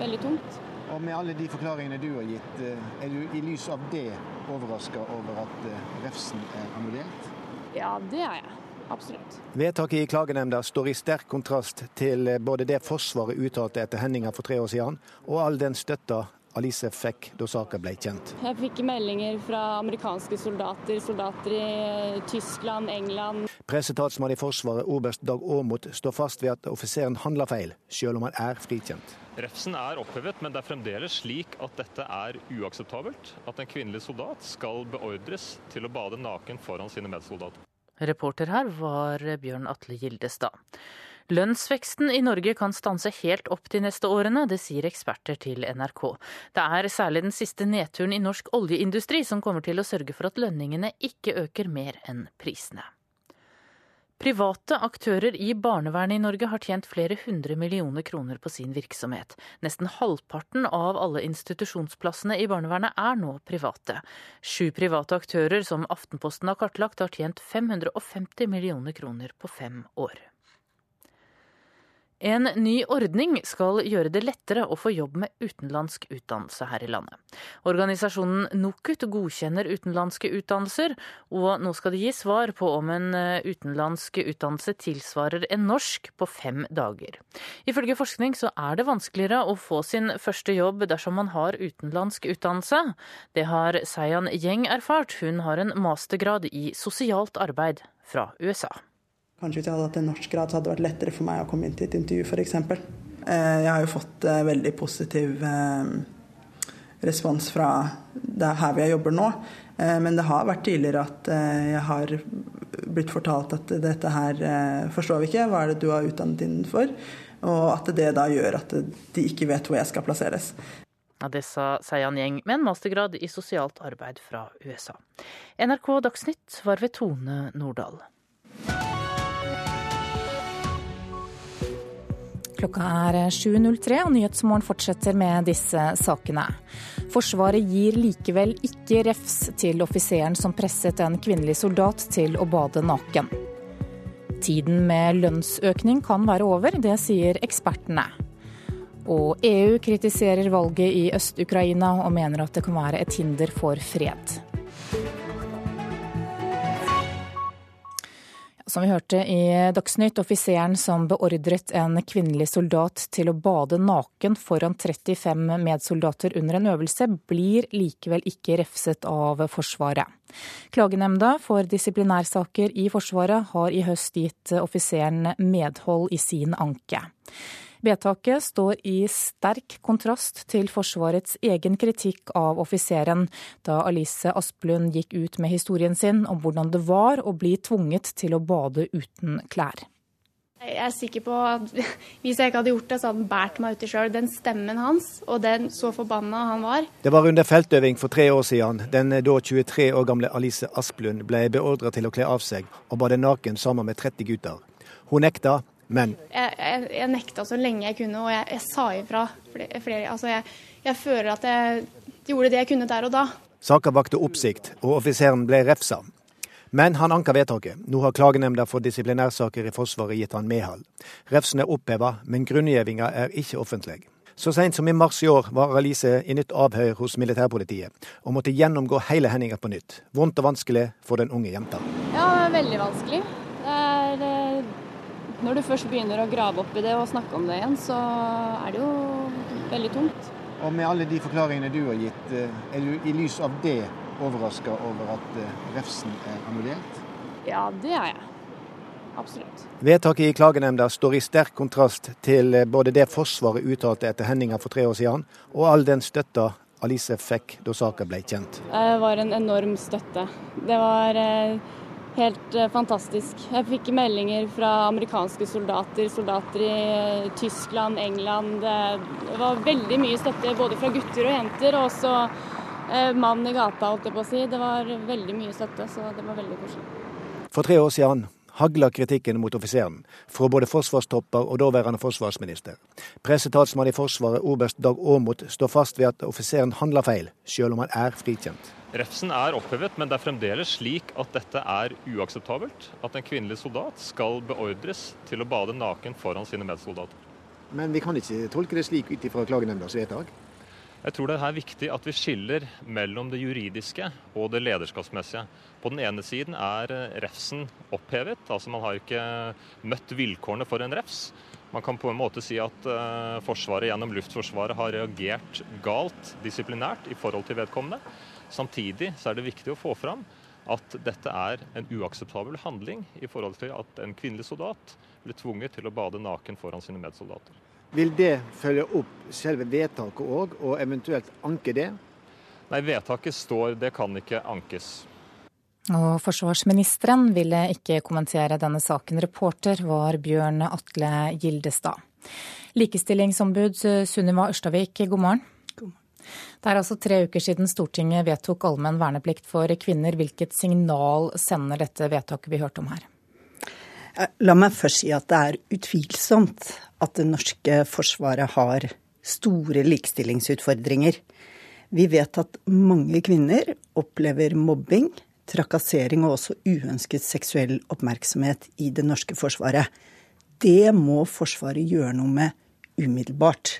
veldig tungt. Og Med alle de forklaringene du har gitt, eh, er du i lys av det overraska over at eh, refsen er annullert? Ja, det er jeg. Absolutt. Vedtaket i klagenemnda står i sterk kontrast til eh, både det Forsvaret uttalte etter Henninga for tre år siden, og all den støtta Alice fikk da saken ble kjent. Jeg fikk meldinger fra amerikanske soldater, soldater i Tyskland, England. Pressetalsmann i Forsvaret, oberst Dag Aamodt, står fast ved at offiseren handla feil, selv om han er frikjent. Refsen er opphevet, men det er fremdeles slik at dette er uakseptabelt. At en kvinnelig soldat skal beordres til å bade naken foran sine medsoldater. Reporter her var Bjørn Atle Gildestad. Lønnsveksten i Norge kan stanse helt opp de neste årene, det sier eksperter til NRK. Det er særlig den siste nedturen i norsk oljeindustri som kommer til å sørge for at lønningene ikke øker mer enn prisene. Private aktører i barnevernet i Norge har tjent flere hundre millioner kroner på sin virksomhet. Nesten halvparten av alle institusjonsplassene i barnevernet er nå private. Sju private aktører som Aftenposten har kartlagt, har tjent 550 millioner kroner på fem år. En ny ordning skal gjøre det lettere å få jobb med utenlandsk utdannelse her i landet. Organisasjonen NOKUT godkjenner utenlandske utdannelser, og nå skal de gi svar på om en eh, utenlandsk utdannelse tilsvarer en norsk på fem dager. Ifølge forskning så er det vanskeligere å få sin første jobb dersom man har utenlandsk utdannelse. Det har Sayan Gjeng erfart. Hun har en mastergrad i sosialt arbeid fra USA. Kanskje hvis jeg hadde hatt en norskgrad, så hadde det vært lettere for meg å komme inn til et intervju, f.eks. Eh, jeg har jo fått eh, veldig positiv eh, respons fra her hvor jeg jobber nå. Men det har vært tidligere at jeg har blitt fortalt at dette her forstår vi ikke, hva er det du har utdannet innenfor? Og at det da gjør at de ikke vet hvor jeg skal plasseres. Ja, det sa Seian Gjeng med en mastergrad i sosialt arbeid fra USA. NRK Dagsnytt var ved Tone Nordahl. Klokka er 7.03 og Nyhetsmorgen fortsetter med disse sakene. Forsvaret gir likevel ikke refs til offiseren som presset en kvinnelig soldat til å bade naken. Tiden med lønnsøkning kan være over, det sier ekspertene. Og EU kritiserer valget i Øst-Ukraina og mener at det kan være et hinder for fred. Som vi hørte i Dagsnytt, offiseren som beordret en kvinnelig soldat til å bade naken foran 35 medsoldater under en øvelse, blir likevel ikke refset av Forsvaret. Klagenemnda for disiplinærsaker i Forsvaret har i høst gitt offiseren medhold i sin anke. Vedtaket står i sterk kontrast til Forsvarets egen kritikk av offiseren da Alice Asplund gikk ut med historien sin om hvordan det var å bli tvunget til å bade uten klær. Jeg er sikker på at [laughs] hvis jeg ikke hadde gjort det, så hadde han båret meg uti sjøl. Den stemmen hans, og den så forbanna han var. Det var under feltøving for tre år siden. Den da 23 år gamle Alice Asplund ble beordret til å kle av seg og bade naken sammen med 30 gutter. Hun nekta, men Jeg, jeg, jeg nekta så lenge jeg kunne, og jeg, jeg sa ifra flere, flere altså jeg, føler at jeg gjorde det jeg kunne der og da. Saka vakte oppsikt, og offiseren ble refsa. Men han anka vedtaket. Nå har klagenemnda for disiplinærsaker i Forsvaret gitt han medhold. Refsen er oppheva, men grunngjevinga er ikke offentlig. Så seint som i mars i år var Alice i nytt avhør hos militærpolitiet, og måtte gjennomgå hele hendinga på nytt. Vondt og vanskelig for den unge jenta. Ja, det er veldig vanskelig. Det er eh, Når du først begynner å grave opp i det og snakke om det igjen, så er det jo veldig tungt. Og med alle de forklaringene du har gitt, eh, er du i lys av det overraska over at eh, refsen er annullert? Ja, det er jeg. Absolutt. Vedtaket i klagenemnda står i sterk kontrast til eh, både det Forsvaret uttalte etter hendinga for tre år siden, og all den støtta Alice fikk da saka ble kjent. Det var en enorm støtte. Det var helt fantastisk. Jeg fikk meldinger fra amerikanske soldater, soldater i Tyskland, England. Det var veldig mye støtte både fra gutter og jenter, og også Eh, mann i gata, holdt jeg på å si. Det var veldig mye støtte, så det var veldig koselig. For tre år siden hagla kritikken mot offiseren fra både forsvarstopper og daværende forsvarsminister. Pressetalsmann i Forsvaret, oberst Dag Aamodt, står fast ved at offiseren handla feil, selv om han er frikjent. Refsen er opphevet, men det er fremdeles slik at dette er uakseptabelt. At en kvinnelig soldat skal beordres til å bade naken foran sine medsoldater. Men vi kan ikke tolke det slik ut ifra klagenemndas vedtak? Jeg tror det er viktig at vi skiller mellom det juridiske og det lederskapsmessige. På den ene siden er eh, refsen opphevet, altså man har ikke møtt vilkårene for en refs. Man kan på en måte si at uh, Forsvaret gjennom Luftforsvaret har reagert galt disiplinært i forhold til vedkommende. Samtidig så er det viktig å få fram at dette er en uakseptabel handling i forhold til at en kvinnelig soldat ble tvunget til å bade naken foran sine medsoldater. Vil det følge opp selve vedtaket òg, og eventuelt anke det? Nei, vedtaket står, det kan ikke ankes. Og forsvarsministeren ville ikke kommentere denne saken. Reporter var Bjørn Atle Gildestad. Likestillingsombud Sunniva Ørstavik, god morgen. Det er altså tre uker siden Stortinget vedtok allmenn verneplikt for kvinner. Hvilket signal sender dette vedtaket vi hørte om her? La meg først si at det er utvilsomt at det norske forsvaret har store likestillingsutfordringer. Vi vet at mange kvinner opplever mobbing, trakassering og også uønsket seksuell oppmerksomhet i det norske forsvaret. Det må Forsvaret gjøre noe med umiddelbart.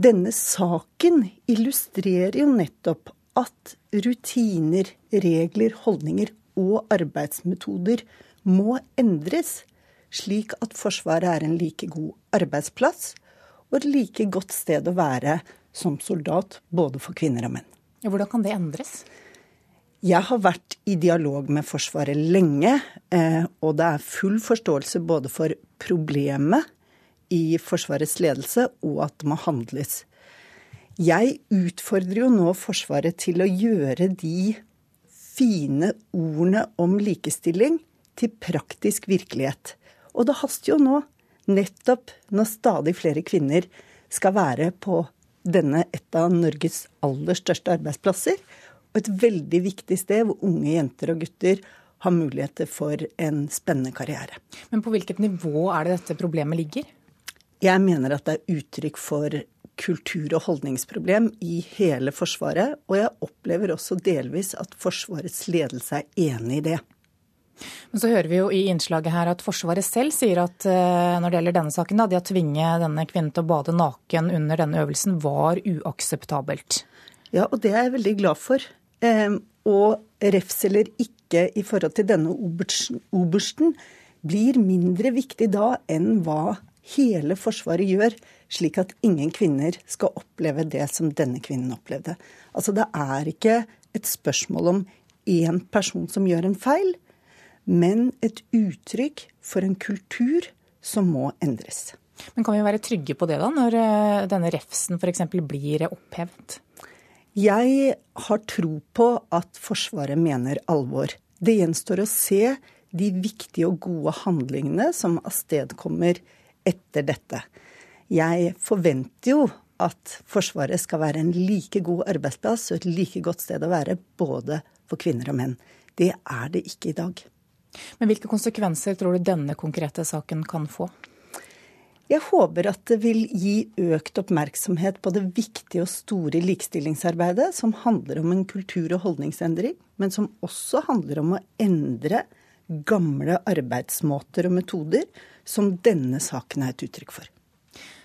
Denne saken illustrerer jo nettopp at rutiner, regler, holdninger og arbeidsmetoder må endres slik at Forsvaret er en like god arbeidsplass og et like godt sted å være som soldat, både for kvinner og menn. Hvordan kan det endres? Jeg har vært i dialog med Forsvaret lenge, eh, og det er full forståelse både for problemet i Forsvarets ledelse og at det må handles. Jeg utfordrer jo nå Forsvaret til å gjøre de fine ordene om likestilling til praktisk virkelighet. Og det haster jo nå, nettopp når stadig flere kvinner skal være på denne et av Norges aller største arbeidsplasser, og et veldig viktig sted hvor unge jenter og gutter har muligheter for en spennende karriere. Men på hvilket nivå er det dette problemet ligger? Jeg mener at det er uttrykk for kultur- og holdningsproblem i hele Forsvaret, og jeg opplever også delvis at Forsvarets ledelse er enig i det. Men så hører vi jo i innslaget her at Forsvaret selv sier at eh, når det gjelder denne saken, da, det å tvinge denne kvinnen til å bade naken under denne øvelsen var uakseptabelt. Ja, og det er jeg veldig glad for. Ehm, og refs eller ikke i forhold til denne obersten blir mindre viktig da enn hva hele Forsvaret gjør, slik at ingen kvinner skal oppleve det som denne kvinnen opplevde. Altså det er ikke et spørsmål om én person som gjør en feil, men et uttrykk for en kultur som må endres. Men kan vi være trygge på det, da, når eh, denne refsen f.eks. blir opphevet? Jeg har tro på at Forsvaret mener alvor. Det gjenstår å se de viktige og gode handlingene som avstedkommer etter dette. Jeg forventer jo at Forsvaret skal være en like god arbeidsplass og et like godt sted å være både for kvinner og menn. Det er det ikke i dag. Men hvilke konsekvenser tror du denne konkrete saken kan få? Jeg håper at det vil gi økt oppmerksomhet på det viktige og store likestillingsarbeidet, som handler om en kultur- og holdningsendring, men som også handler om å endre gamle arbeidsmåter og metoder, som denne saken er et uttrykk for.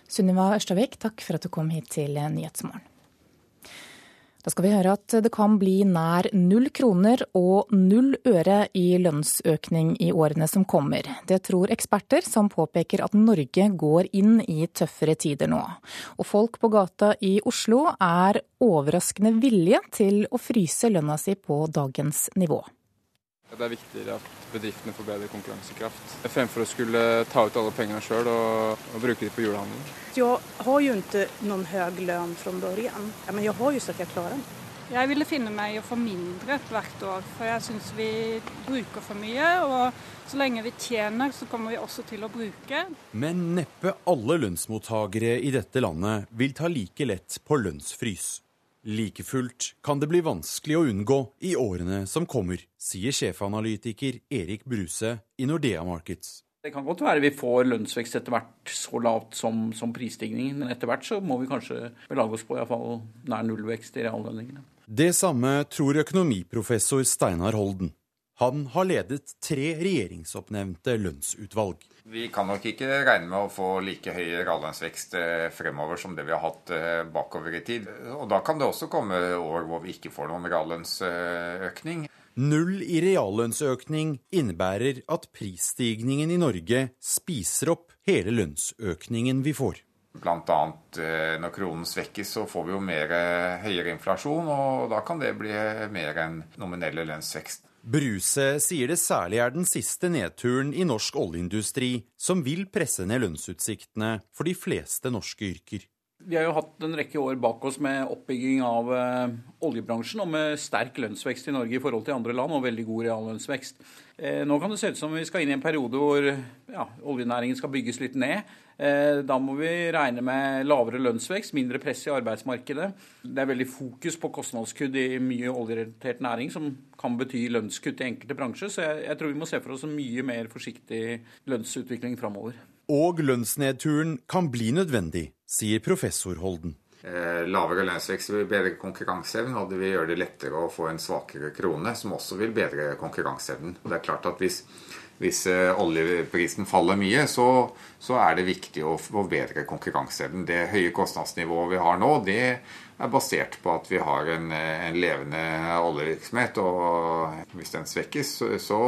Sunniva Ørstavik, takk for at du kom hit til Nyhetsmorgen. Da skal vi høre at det kan bli nær null kroner og null øre i lønnsøkning i årene som kommer. Det tror eksperter, som påpeker at Norge går inn i tøffere tider nå. Og folk på gata i Oslo er overraskende villige til å fryse lønna si på dagens nivå. Det er viktigere at bedriftene får bedre konkurransekraft, fremfor å skulle ta ut alle pengene sjøl og, og, bruke dem på julehandel. Jeg har jo ikke noen høy lønn fra begynnelsen, men jeg har jo så at jeg klarer den. Jeg ville finne meg å få mindre hvert år, for jeg syns vi bruker for mye. Og så lenge vi tjener, så kommer vi også til å bruke. Men neppe alle lønnsmottakere i dette landet vil ta like lett på lønnsfrys. Like fullt kan det bli vanskelig å unngå i årene som kommer, sier sjefanalytiker Erik Bruse i Nordea Markets. Det kan godt være vi får lønnsvekst etter hvert så lavt som, som prisstigningen, men etter hvert så må vi kanskje belage oss på iallfall nær nullvekst i reallønningene. Det samme tror økonomiprofessor Steinar Holden. Han har ledet tre regjeringsoppnevnte lønnsutvalg. Vi kan nok ikke regne med å få like høy reallønnsvekst eh, fremover som det vi har hatt eh, bakover i tid. Og Da kan det også komme år hvor vi ikke får noen reallønnsøkning. Null i reallønnsøkning innebærer at prisstigningen i Norge spiser opp hele lønnsøkningen vi får. Bl.a. annet når kronen svekkes, så får vi jo mer høyere inflasjon, og da kan det bli mer enn nominelle lønnsvekst. Bruse sier det særlig er den siste nedturen i norsk oljeindustri som vil presse ned lønnsutsiktene for de fleste norske yrker. Vi har jo hatt en rekke år bak oss med oppbygging av eh, oljebransjen og med sterk lønnsvekst i Norge i forhold til andre land, og veldig god reallønnsvekst. Eh, nå kan det se ut som vi skal inn i en periode hvor ja, oljenæringen skal bygges litt ned. Eh, da må vi regne med lavere lønnsvekst, mindre press i arbeidsmarkedet. Det er veldig fokus på kostnadskutt i mye oljerelatert næring, som kan bety lønnskutt i enkelte bransjer. Så jeg, jeg tror vi må se for oss en mye mer forsiktig lønnsutvikling framover. Og lønnsnedturen kan bli nødvendig, sier professor Holden. Eh, lavere lønnsvekst vil bedre konkurranseevnen, og det vil gjøre det lettere å få en svakere krone, som også vil bedre konkurranseevnen. Det er klart at hvis hvis eh, oljeprisen faller mye, så, så, er det viktig å forbedre konkurranseevnen. Det høye kostnadsnivået vi har nå, det er basert på at vi har en, en levende oljevirksomhet. Og hvis den svekkes, så, så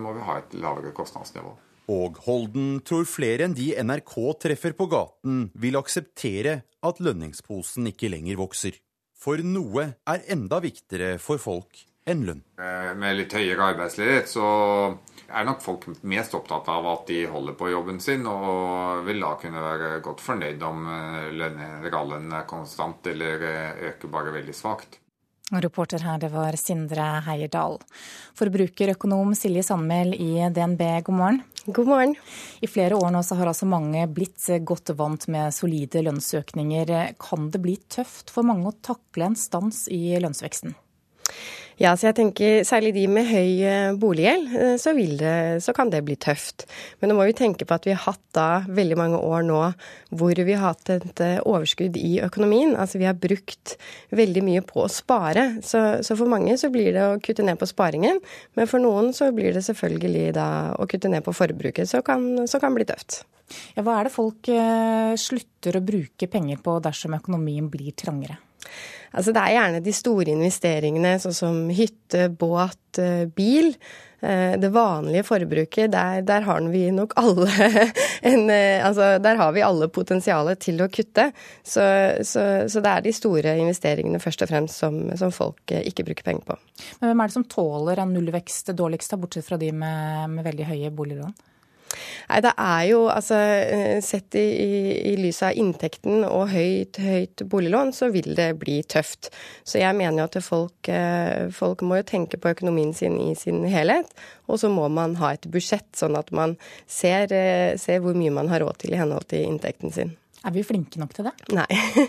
må vi ha et lavere kostnadsnivå. Og Holden tror flere enn de NRK treffer på gaten, vil akseptere at lønningsposen ikke lenger vokser. For noe er enda viktigere for folk enn lønn. Eh, med litt høyere arbeidsledighet så er nok folk mest opptatt av at de holder på jobben sin, og vil da kunne være godt fornøyd om eh, reallønnen er konstant eller eh, øker bare veldig svakt. Reporter her, det var Sindre Heierdal. Forbrukerøkonom Silje Sandmæl i DNB, god morgen. God morgen. I flere år nå så har altså mange blitt godt vant med solide lønnsøkninger. Kan det bli tøft for mange å takle en stans i lønnsveksten? Ja, så jeg tenker særlig de med høy eh, boliggjeld, eh, så, så, kan det bli tøft. Men nå må vi tenke på at vi har hatt da veldig mange år nå hvor vi har hatt et eh, overskudd i økonomien. Altså vi har brukt veldig mye på å spare. Så, så, for mange så blir det å kutte ned på sparingen. Men for noen så blir det selvfølgelig da å kutte ned på forbruket, så kan, kan, bli tøft. Ja, hva er det folk slutter å bruke penger på dersom økonomien blir trangere? Altså det er gjerne de store investeringene, sånn som hytte, båt, eh, bil. Eh, det vanlige forbruket, der, der har vi nok alle [laughs] en, eh, Altså der har vi alle potensialet til å kutte. Så, så, så, det er de store investeringene først og fremst som, som, folk ikke bruker penger på. Men hvem er det som tåler en nullvekst dårligst, bortsett fra de med, med veldig høye boliglån? Nei, det er jo altså eh, Sett i, i, i lys av inntekten og høyt, høyt, boliglån, så vil det bli tøft. Så jeg mener jo at folk, eh, folk må jo tenke på økonomien sin i sin helhet. Og så må man ha et budsjett, sånn at man ser, eh, ser hvor mye man har råd til i henhold til inntekten sin. Er vi flinke nok til det? Nei,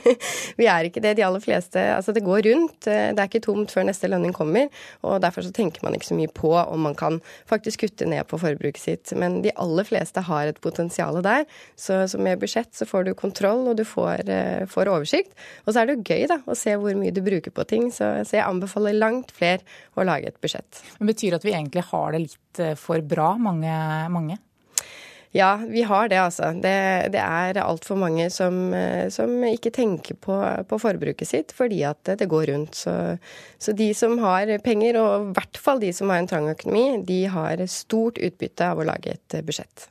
[laughs] vi er ikke det. De aller fleste Altså, det går rundt. Det er ikke tomt før neste lønning kommer. Og derfor så tenker man ikke så mye på om man kan faktisk kutte ned på forbruket sitt. Men de aller fleste har et potensial der. Så, så med budsjett så får du kontroll, og du får, uh, får, oversikt. Og så er det jo gøy da, å se hvor mye du bruker på ting. Så, så jeg anbefaler langt flere å lage et budsjett. Men Betyr det at vi egentlig har det litt eh, for bra, mange? mange? Ja, vi har det, altså. Det, det er altfor mange som, som, ikke tenker på, på, forbruket sitt fordi at det går rundt. Så, så, de som har penger, og i hvert fall de som har en trang økonomi, de har stort utbytte av å lage et budsjett.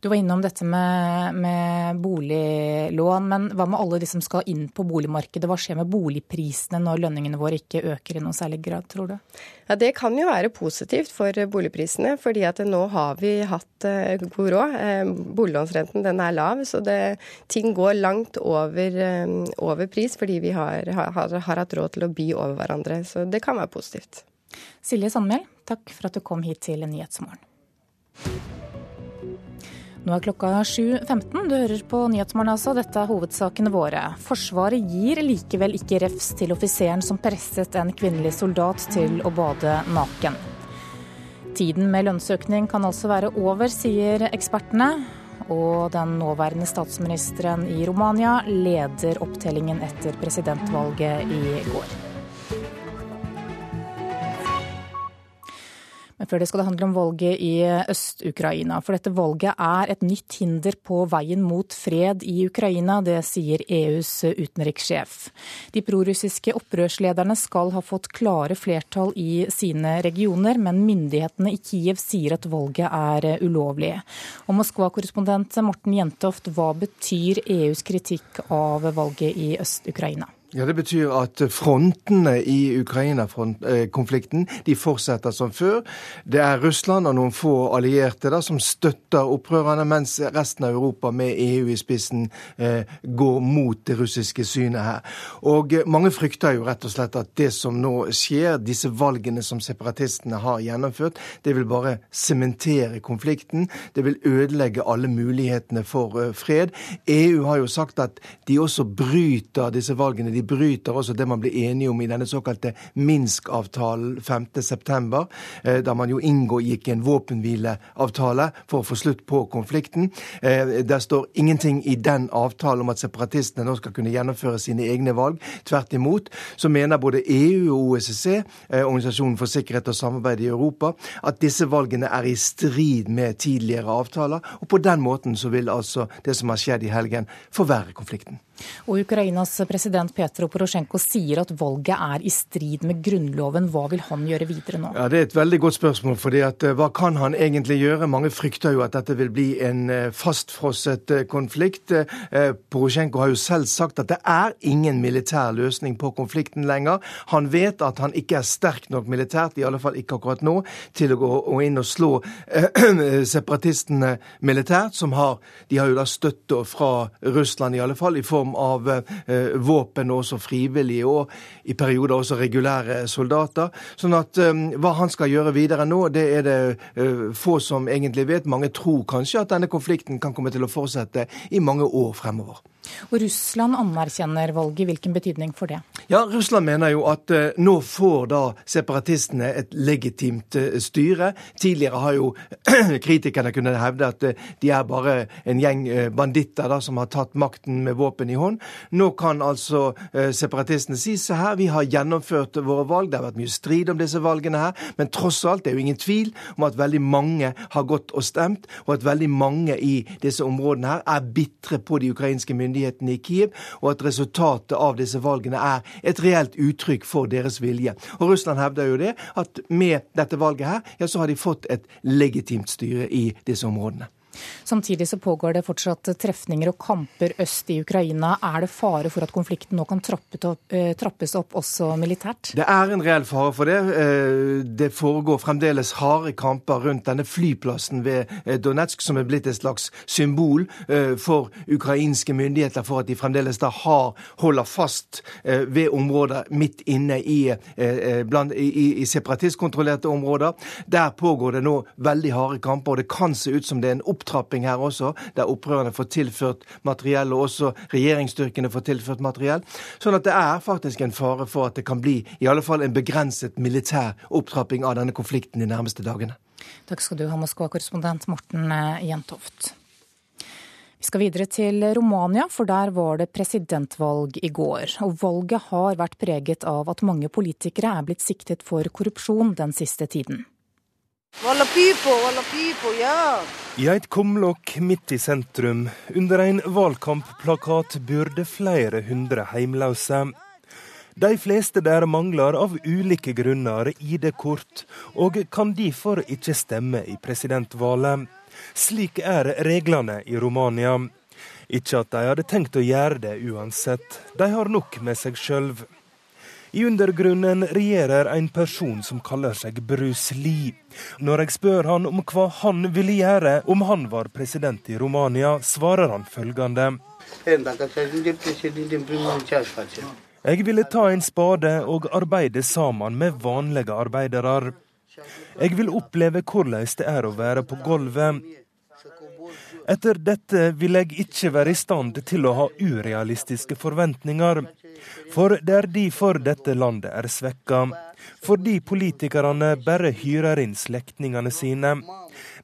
Du var innom dette med, med, boliglån, men hva med alle de som skal inn på boligmarkedet? Hva skjer med boligprisene når lønningene våre ikke øker i noen særlig grad, tror du? Ja, Det kan jo være positivt for boligprisene, fordi at nå har vi hatt uh, god råd. Uh, boliglånsrenten den er lav, så det, ting går langt over, uh, over pris fordi vi har, har, har hatt råd til å by over hverandre. Så det kan være positivt. Silje Sandmæl, takk for at du kom hit til Nyhetsmorgen. Nå er klokka 7.15. Du hører på Nyhetsmorgen altså. Dette er hovedsakene våre. Forsvaret gir likevel ikke refs til offiseren som presset en kvinnelig soldat til å bade naken. Tiden med lønnsøkning kan altså være over, sier ekspertene. Og den nåværende statsministeren i Romania leder opptellingen etter presidentvalget i går. Men før det skal det handle om valget i Øst-Ukraina. For dette valget er et nytt hinder på veien mot fred i Ukraina. Det sier EUs utenrikssjef. De prorussiske opprørslederne skal ha fått klare flertall i sine regioner, men myndighetene i Kiev sier at valget er ulovlig. Og Moskva-korrespondent Morten Jentoft, hva betyr EUs kritikk av valget i Øst-Ukraina? Ja, Det betyr at frontene i Ukraina-konflikten de fortsetter som før. Det er Russland og noen få allierte da, som støtter opprørerne, mens resten av Europa med EU i spissen eh, går mot det russiske synet her. Og eh, Mange frykter jo rett og slett at det som nå skjer, disse valgene som separatistene har gjennomført, det vil bare sementere konflikten. Det vil ødelegge alle mulighetene for eh, fred. EU har jo sagt at de også bryter disse valgene. De bryter også det man ble enige om i denne såkalte Minsk-avtalen 5.9., eh, da man jo inngikk en våpenhvileavtale for å få slutt på konflikten. Det der står ingenting i den avtalen om at separatistene nå skal kunne gjennomføre sine egne valg. Tvert imot så mener både EU og OSSE, eh, Organisasjonen for sikkerhet og samarbeid i Europa, at disse valgene er i strid med tidligere avtaler. Og på den måten så vil altså det som har skjedd i helgen, forverre konflikten. Og Ukrainas president Petro Porosjenko sier at valget er i strid med grunnloven. Hva vil han gjøre videre nå? Ja, Det er et veldig godt spørsmål. fordi at eh, Hva kan han egentlig gjøre? Mange frykter jo at dette vil bli en eh, fastfrosset eh, konflikt. Porosjenko har jo selv sagt at det er ingen militær løsning på konflikten lenger. Han vet at han ikke er sterk nok militært, i alle fall ikke akkurat nå, til å gå inn og slå [clears throat] separatistene militært. som har, De har jo da støtte fra Russland, i alle fall, i form form av eh, våpen, også frivillige, og i perioder også regulære soldater. Sånn at eh, hva han skal gjøre videre nå, det er det eh, få som egentlig vet. Mange tror kanskje at denne konflikten kan komme til å fortsette i mange år fremover. Og Russland anerkjenner valget. Hvilken betydning for det? Ja, Russland mener jo at uh, nå får da separatistene et legitimt uh, styre. Tidligere har jo [clears throat] kritikerne kunnet hevde at uh, de er bare en gjeng banditter da, som har tatt makten med våpen i hånd. Nå kan altså separatistene si se her, vi har gjennomført våre valg. Det har vært mye strid om disse valgene her, men tross alt det er jo ingen tvil om at veldig mange har gått og stemt, og at veldig mange i disse områdene her er bitre på de ukrainske myndighetene i Kiev, og at resultatet av disse valgene er et reelt uttrykk for deres vilje. Og Russland hevder jo det, at med dette valget her, ja, så har de fått et legitimt styre i disse områdene. Samtidig så pågår det fortsatt trefninger og kamper øst i Ukraina. Er det fare for at konflikten nå kan eh, trappes opp også militært? Det er en reell fare for det. Eh, det foregår fremdeles harde kamper rundt denne flyplassen ved eh, Donetsk, som er blitt et slags symbol for ukrainske myndigheter for at de fremdeles da har, holder fast ved områder midt inne i, bland, i, i separatistkontrollerte områder. Der pågår det nå veldig harde kamper, og det kan se ut som det er en opptrapping opptrapping her også, der opprørerne får tilført materiell, og også regjeringsstyrkene får tilført materiell. Sånn at det er faktisk en fare for at det kan bli i alle fall en begrenset militær opptrapping av denne konflikten de nærmeste dagene. Takk skal du ha, Moskva-korrespondent Morten eh, Jentoft. Vi skal videre til Romania, for der var det presidentvalg i går. Og valget har vært preget av at mange politikere er blitt siktet for korrupsjon den siste tiden. I et kumlokk midt i sentrum, under en valgkampplakat, burde flere hundre heimløse. De fleste der mangler av ulike grunner ID-kort, og kan derfor ikke stemme i presidentvalget. Slik er reglene i Romania. Ikke at de hadde tenkt å gjøre det uansett, de har nok med seg sjøl. I undergrunnen regjerer en person som kaller seg Bruce Lee. Når jeg spør han om hva han ville gjøre om han var president i Romania, svarer han følgende. Jeg ville ta en spade og arbeide sammen med vanlige arbeidere. Jeg vil oppleve hvordan det er å være på gulvet. Etter dette vil jeg ikke være i stand til å ha urealistiske forventninger. For det er derfor dette landet er svekka. Fordi politikerne bare hyrer inn slektningene sine.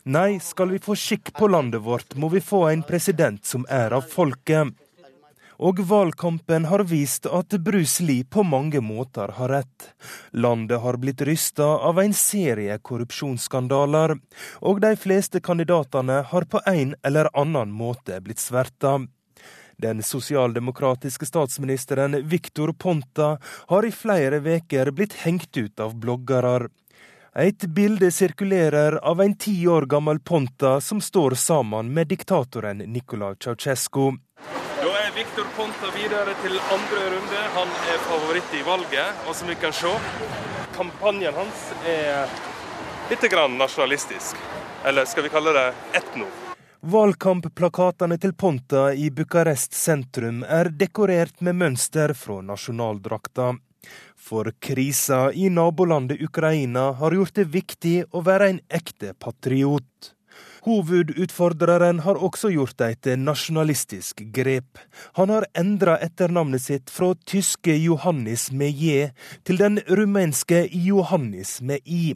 Nei, skal vi få skikk på landet vårt, må vi få en president som er av folket. Og valgkampen har vist at Bruce Lee på mange måter har rett. Landet har blitt rysta av en serie korrupsjonsskandaler, og de fleste kandidatene har på en eller annen måte blitt sverta. Den sosialdemokratiske statsministeren Victor Ponta har i flere veker blitt hengt ut av bloggere. Et bilde sirkulerer av en ti år gammel Ponta som står sammen med diktatoren Nicolai Ceaucescu. Viktor Ponta videre til andre runde. Han er favoritt i valget. Og som vi kan se, kampanjen hans er litt grann nasjonalistisk. Eller skal vi kalle det etno. Valgkampplakatene til Ponta i Bucarest sentrum er dekorert med mønster fra nasjonaldrakta. For krisa i nabolandet Ukraina har gjort det viktig å være en ekte patriot. Hovedutfordreren har også gjort et nasjonalistisk grep. Han har endra etternavnet sitt fra tyske Johannis med J til den rumenske Johannis med I.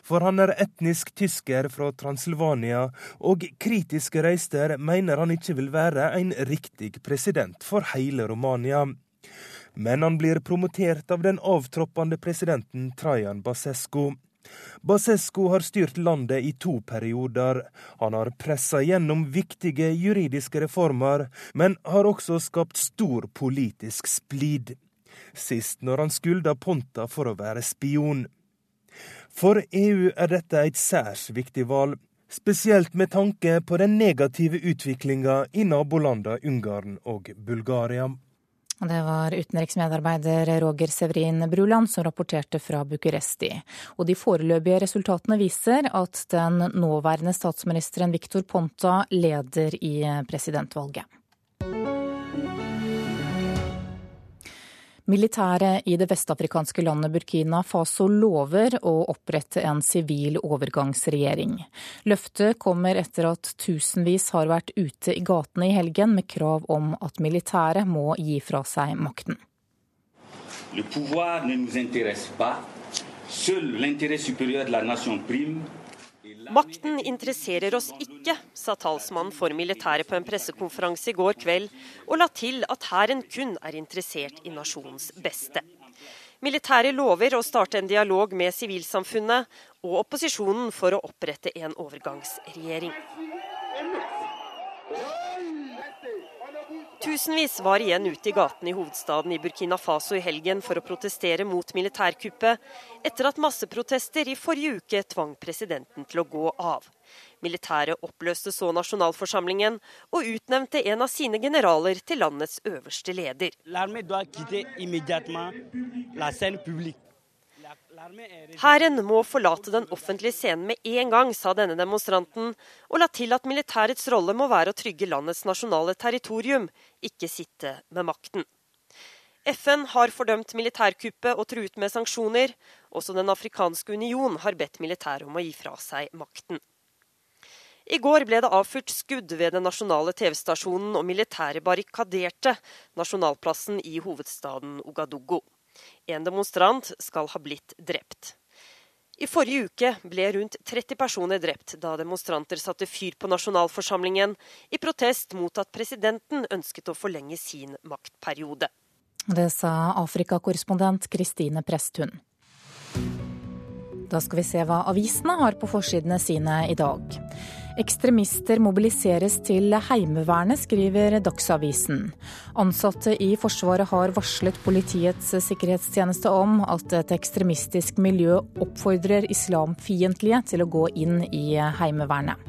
For han er etnisk tysker fra Transilvania, og kritiske reister mener han ikke vil være en riktig president for hele Romania. Men han blir promotert av den avtroppende presidenten Trajan Basescu. Basescu har styrt landet i to perioder. Han har pressa gjennom viktige juridiske reformer, men har også skapt stor politisk splid. Sist når han skylda Ponta for å være spion. For EU er dette et særs viktig valg, spesielt med tanke på den negative utviklinga i nabolandene Ungarn og Bulgaria. Det var utenriksmedarbeider Roger Severin Bruland som rapporterte fra Bucuresti. Og de foreløpige resultatene viser at den nåværende statsministeren Viktor Ponta leder i presidentvalget. Militæret i det vestafrikanske landet Burkina Faso lover å opprette en sivil overgangsregjering. Løftet kommer etter at tusenvis har vært ute i gatene i helgen med krav om at militæret må gi fra seg makten. Le pouvoir ne nous intéresse pas. Seul l'intérêt supérieur Makten interesserer oss ikke, sa talsmannen for militæret på en pressekonferanse i går kveld, og la til at hæren kun er interessert i nasjonens beste. Militæret lover å starte en dialog med sivilsamfunnet og opposisjonen for å opprette en overgangsregjering. Tusenvis var igjen ute i gatene i hovedstaden i Burkina Faso i helgen for å protestere mot militærkuppet, etter at masseprotester i forrige uke tvang presidenten til å gå av. Militæret oppløste så nasjonalforsamlingen og utnevnte en av sine generaler til landets øverste leder. Hæren må forlate den offentlige scenen med en gang, sa denne demonstranten, og la til at militærets rolle må være å trygge landets nasjonale territorium, ikke sitte med makten. FN har fordømt militærkuppet og truet med sanksjoner. Også Den afrikanske union har bedt militæret om å gi fra seg makten. I går ble det avfyrt skudd ved den nasjonale TV-stasjonen, og militæret barrikaderte nasjonalplassen i hovedstaden Ogadogo. En demonstrant skal ha blitt drept. I forrige uke ble rundt 30 personer drept da demonstranter satte fyr på nasjonalforsamlingen i protest mot at presidenten ønsket å forlenge sin maktperiode. Det sa Afrikakorrespondent Kristine Presthun. Da skal vi se hva avisene har på forsidene sine i dag. Ekstremister mobiliseres til Heimevernet, skriver Dagsavisen. Ansatte i Forsvaret har varslet Politiets sikkerhetstjeneste om at et ekstremistisk miljø oppfordrer islamfiendtlige til å gå inn i Heimevernet.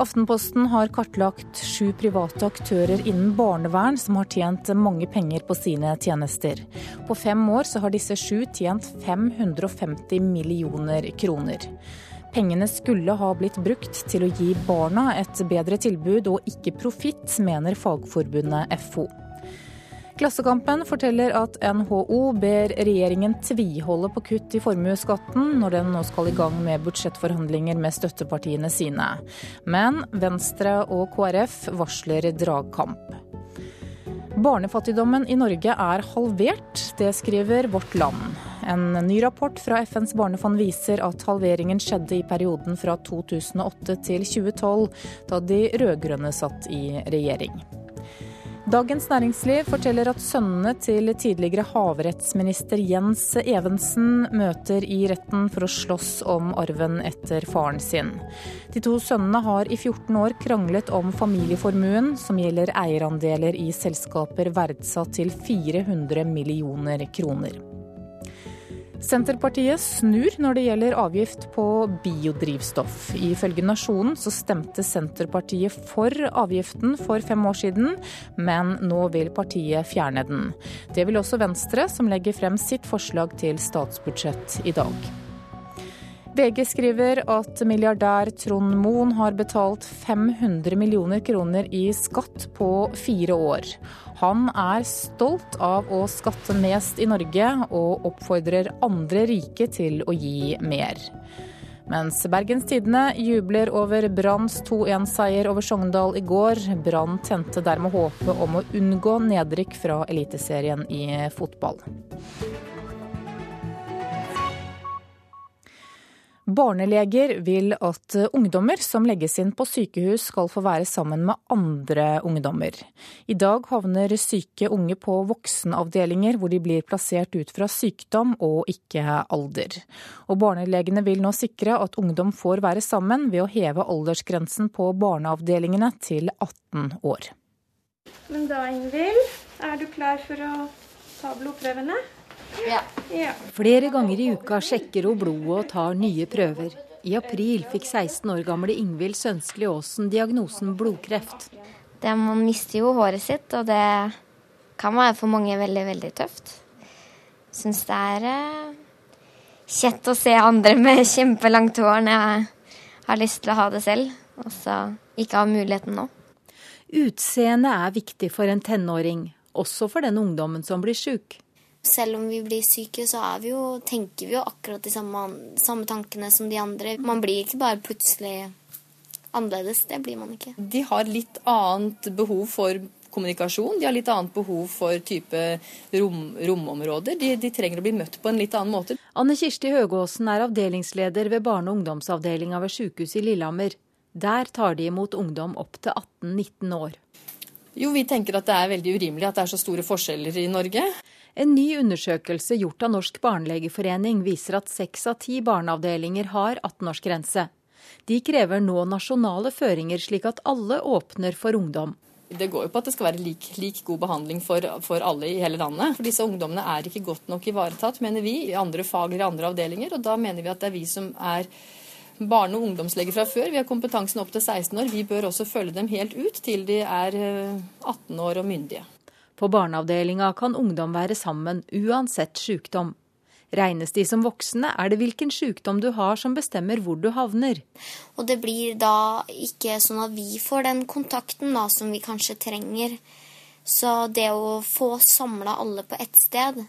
Aftenposten har kartlagt sju private aktører innen barnevern som har tjent mange penger på sine tjenester. På fem år så har disse sju tjent 550 millioner kroner. Pengene skulle ha blitt brukt til å gi barna et bedre tilbud og ikke profitt, mener Fagforbundet FO. Klassekampen forteller at NHO ber regjeringen tviholde på kutt i formuesskatten når den nå skal i gang med budsjettforhandlinger med støttepartiene sine. Men Venstre og KrF varsler dragkamp. Barnefattigdommen i Norge er halvert, det skriver Vårt Land. En ny rapport fra FNs barnefond viser at halveringen skjedde i perioden fra 2008 til 2012, da de rød-grønne satt i regjering. Dagens Næringsliv forteller at sønnene til tidligere havrettsminister Jens Evensen møter i retten for å slåss om arven etter faren sin. De to sønnene har i 14 år kranglet om familieformuen, som gjelder eierandeler i selskaper verdsatt til 400 millioner kroner. Senterpartiet snur når det gjelder avgift på biodrivstoff. Ifølge Nasjonen så stemte Senterpartiet for avgiften for fem år siden, men nå vil partiet fjerne den. Det vil også Venstre, som legger frem sitt forslag til statsbudsjett i dag. VG skriver at milliardær Trond Moen har betalt 500 millioner kroner i skatt på fire år. Han er stolt av å skatte mest i Norge, og oppfordrer andre rike til å gi mer. Mens Bergens Tidende jubler over Branns 2-1-seier over Sogndal i går. Brann tente dermed håpet om å unngå nedrykk fra Eliteserien i fotball. Barneleger vil at ungdommer som legges inn på sykehus skal få være sammen med andre ungdommer. I dag havner syke unge på voksenavdelinger hvor de blir plassert ut fra sykdom og ikke alder. Og barnelegene vil nå sikre at ungdom får være sammen ved å heve aldersgrensen på barneavdelingene til 18 år. Men da, Ingvild, er du klar for å ta blodprøvene? Ja. ja. Flere ganger i uka sjekker hun blodet og tar nye prøver. I april fikk 16 år gamle Ingvild Sønskli Aasen diagnosen blodkreft. Det, man mister jo håret sitt, og det kan være for mange veldig, veldig tøft. Syns det er eh, kjett å se andre med kjempelangt hår når jeg har lyst til å ha det selv, og så ikke ha muligheten nå. Utseendet er viktig for en tenåring, også for den ungdommen som blir sjuk. Selv om vi blir syke, så vi jo, tenker vi jo akkurat de samme, samme, tankene som de andre. Man blir ikke bare plutselig annerledes. Det blir man ikke. De har litt annet behov for kommunikasjon. De har litt annet behov for type rom, romområder. De, de, trenger å bli møtt på en litt annen måte. Anne Kirsti Høgåsen er avdelingsleder ved barne- og ungdomsavdelinga ved sykehuset i Lillehammer. Der tar de imot ungdom opp til 18-19 år. Jo, vi tenker at det er veldig urimelig at det er så store forskjeller i Norge. En ny undersøkelse gjort av Norsk barnelegeforening viser at seks av ti barneavdelinger har 18-årsgrense. De krever nå nasjonale føringer, slik at alle åpner for ungdom. Det går jo på at det skal være lik, lik god behandling for, for, alle i hele landet. For disse ungdommene er ikke godt nok ivaretatt, mener vi, i andre fag eller andre avdelinger. Og da mener vi at det er vi som er barne- og ungdomsleger fra før. Vi har kompetansen opp til 16 år. Vi bør også følge dem helt ut til de er 18 eh, år og myndige. På barneavdelinga kan ungdom være sammen uansett sykdom. Regnes de som voksne, er det hvilken sykdom du har som bestemmer hvor du havner. Og det blir da ikke sånn at vi får den kontakten da, som vi kanskje trenger. Så det å få samla alle på ett sted,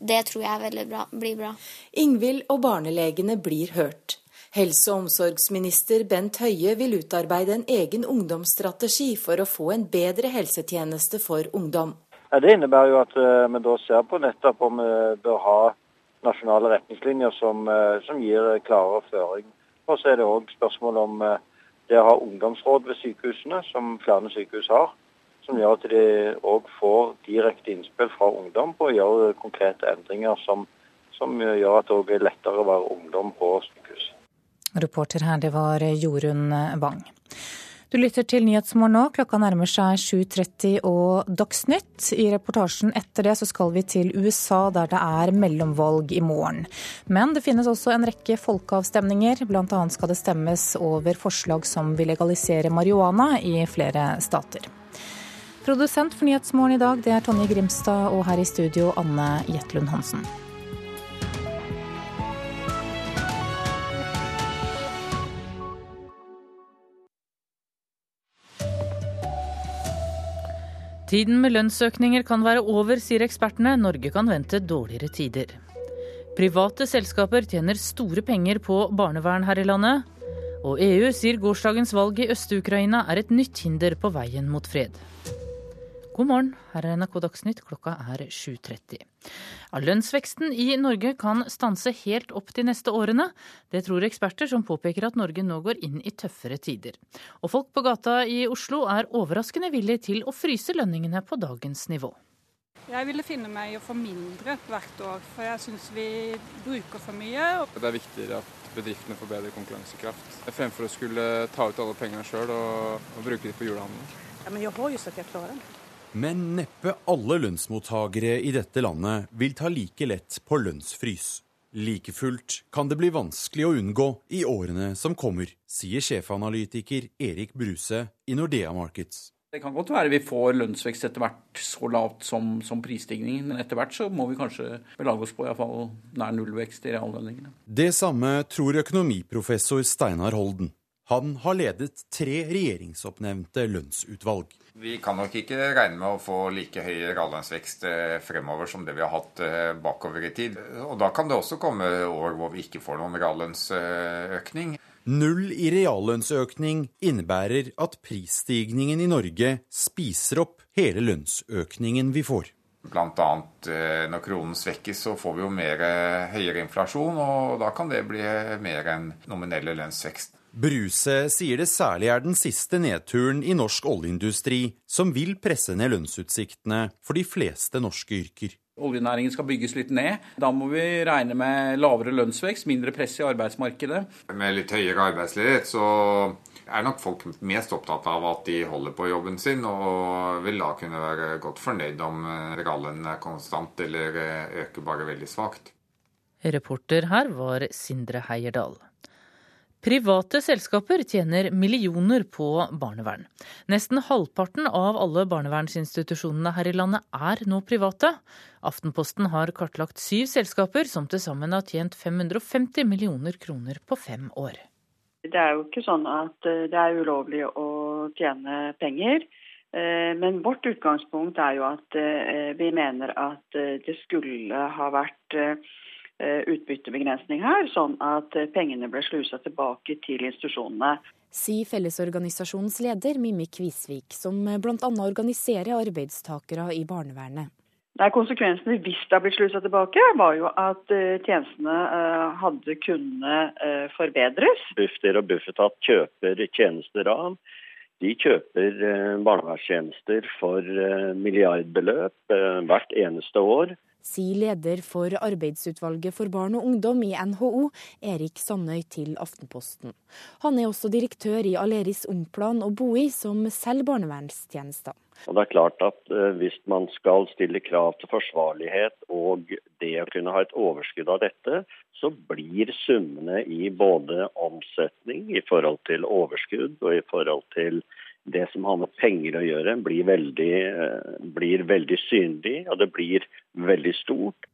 det tror jeg bra, blir bra. Ingvild og barnelegene blir hørt. Helse- og omsorgsminister Bent Høie vil utarbeide en egen ungdomsstrategi for å få en bedre helsetjeneste for ungdom. Det innebærer jo at eh, vi da ser på nettopp om vi bør ha nasjonale retningslinjer som, eh, som gir klarere føring. Og så er det òg spørsmål om eh, det å ha ungdomsråd ved sykehusene, som flere sykehus har. Som gjør at de òg får direkte innspill fra ungdom på å gjøre konkrete endringer som som gjør at det òg er lettere å være ungdom på sykehus. Reporter her, det var Jorunn Wang. Du lytter til Nyhetsmorgen nå. Klokka nærmer seg 7.30 og Dagsnytt. I reportasjen etter det så skal vi til USA, der det er mellomvalg i morgen. Men det finnes også en rekke folkeavstemninger. Blant annet skal det stemmes over forslag som vil legalisere marihuana i flere stater. Produsent for Nyhetsmorgen i dag det er Tonje Grimstad, og her i studio Anne Jetlund Hansen. Tiden med lønnsøkninger kan være over, sier ekspertene. Norge kan vente dårligere tider. Private selskaper tjener store penger på barnevern her i landet. Og EU sier gårsdagens valg i Øst-Ukraina er et nytt hinder på veien mot fred. God morgen, her er NRK Dagsnytt, klokka er 7.30. Ja, lønnsveksten i Norge kan stanse helt opp de neste årene. Det tror eksperter, som påpeker at Norge nå går inn i tøffere tider. Og folk på gata i Oslo er overraskende villige til å fryse lønningene på dagens nivå. Jeg ville finne meg i å få mindre hvert år, for jeg syns vi bruker for mye. Det er viktigere at bedriftene får bedre konkurransekraft, fremfor å skulle ta ut alle pengene sjøl og, og, bruke dem på julehandelen. Ja, men jeg har jo sagt jeg klarer det. Men neppe alle lønnsmottakere i dette landet vil ta like lett på lønnsfrys. Like fullt kan det bli vanskelig å unngå i årene som kommer, sier sjefanalytiker Erik Bruse i Nordea Markets. Det kan godt være vi får lønnsvekst etter hvert så lavt som, som prisstigningen, men etter hvert så må vi kanskje belage oss på iallfall nær nullvekst i reallønningene. Det samme tror økonomiprofessor Steinar Holden. Han har ledet tre regjeringsoppnevnte lønnsutvalg. Vi kan nok ikke regne med å få like høy reallønnsvekst eh, fremover som det vi har hatt eh, bakover i tid. Og da kan det også komme år hvor vi ikke får noen reallønnsøkning. Null i reallønnsøkning innebærer at prisstigningen i Norge spiser opp hele lønnsøkningen vi får. Bl.a. Eh, når kronen svekkes, så får vi jo mer høyere inflasjon, og da kan det bli mer enn nominelle lønnsvekst. Bruse sier det særlig er den siste nedturen i norsk oljeindustri som vil presse ned lønnsutsiktene for de fleste norske yrker. Oljenæringen skal bygges litt ned. Da må vi regne med lavere lønnsvekst, mindre press i arbeidsmarkedet. Med litt høyere arbeidsledighet så er nok folk mest opptatt av at de holder på jobben sin, og vil da kunne være godt fornøyd om reallønnen er konstant eller øker bare veldig svakt. Reporter her var Sindre Heierdal. Private selskaper tjener millioner på barnevern. Nesten halvparten av alle barnevernsinstitusjonene her i landet er nå private. Aftenposten har kartlagt syv selskaper som til sammen har tjent 550 millioner kroner på fem år. Det er jo ikke sånn at eh, det er ulovlig å tjene penger. Eh, men vårt utgangspunkt er jo at eh, vi mener at det skulle ha vært utbyttebegrensning her, sånn at eh, pengene ble slusa tilbake til institusjonene. Sier Fellesorganisasjonens leder Mimmi Kvisvik, som bl.a. organiserer arbeidstakere i barnevernet. Nei, Konsekvensene hvis det har blitt slusa tilbake, var jo at tjenestene hadde kunnet forbedres. Bufdir og Bufetat kjøper tjenester av. De kjøper barnevernstjenester for milliardbeløp hvert eneste år sier leder for arbeidsutvalget for barn og ungdom i NHO, Erik Sandøy til Aftenposten. Han er også direktør i Aleris Omplan og Boi, som selger barnevernstjenester. Og det er klart at eh, Hvis man skal stille krav til forsvarlighet og det å kunne ha et overskudd av dette, så blir summene i både omsetning i forhold til overskudd og i forhold til det som har med penger å gjøre, blir veldig, eh, blir veldig synlig, og det blir veldig stort.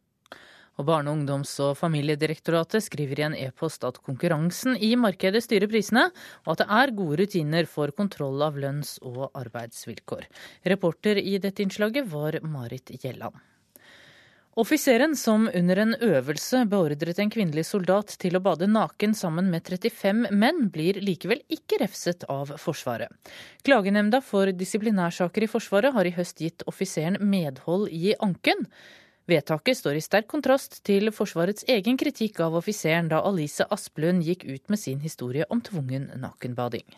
Og Barne-, ungdoms- og familiedirektoratet skriver i en e-post at konkurransen i markedet styrer prisene, og at det er gode rutiner for kontroll av lønns- og arbeidsvilkår. Reporter i dette innslaget var Marit Gjelland. Offiseren som under en øvelse beordret en kvinnelig soldat til å bade naken sammen med 35 menn, blir likevel ikke refset av Forsvaret. Klagenemnda for disiplinærsaker i Forsvaret har i høst gitt offiseren medhold i anken. Vedtaket står i sterk kontrast til Forsvarets egen kritikk av offiseren da Alice Asplund gikk ut med sin historie om tvungen nakenbading.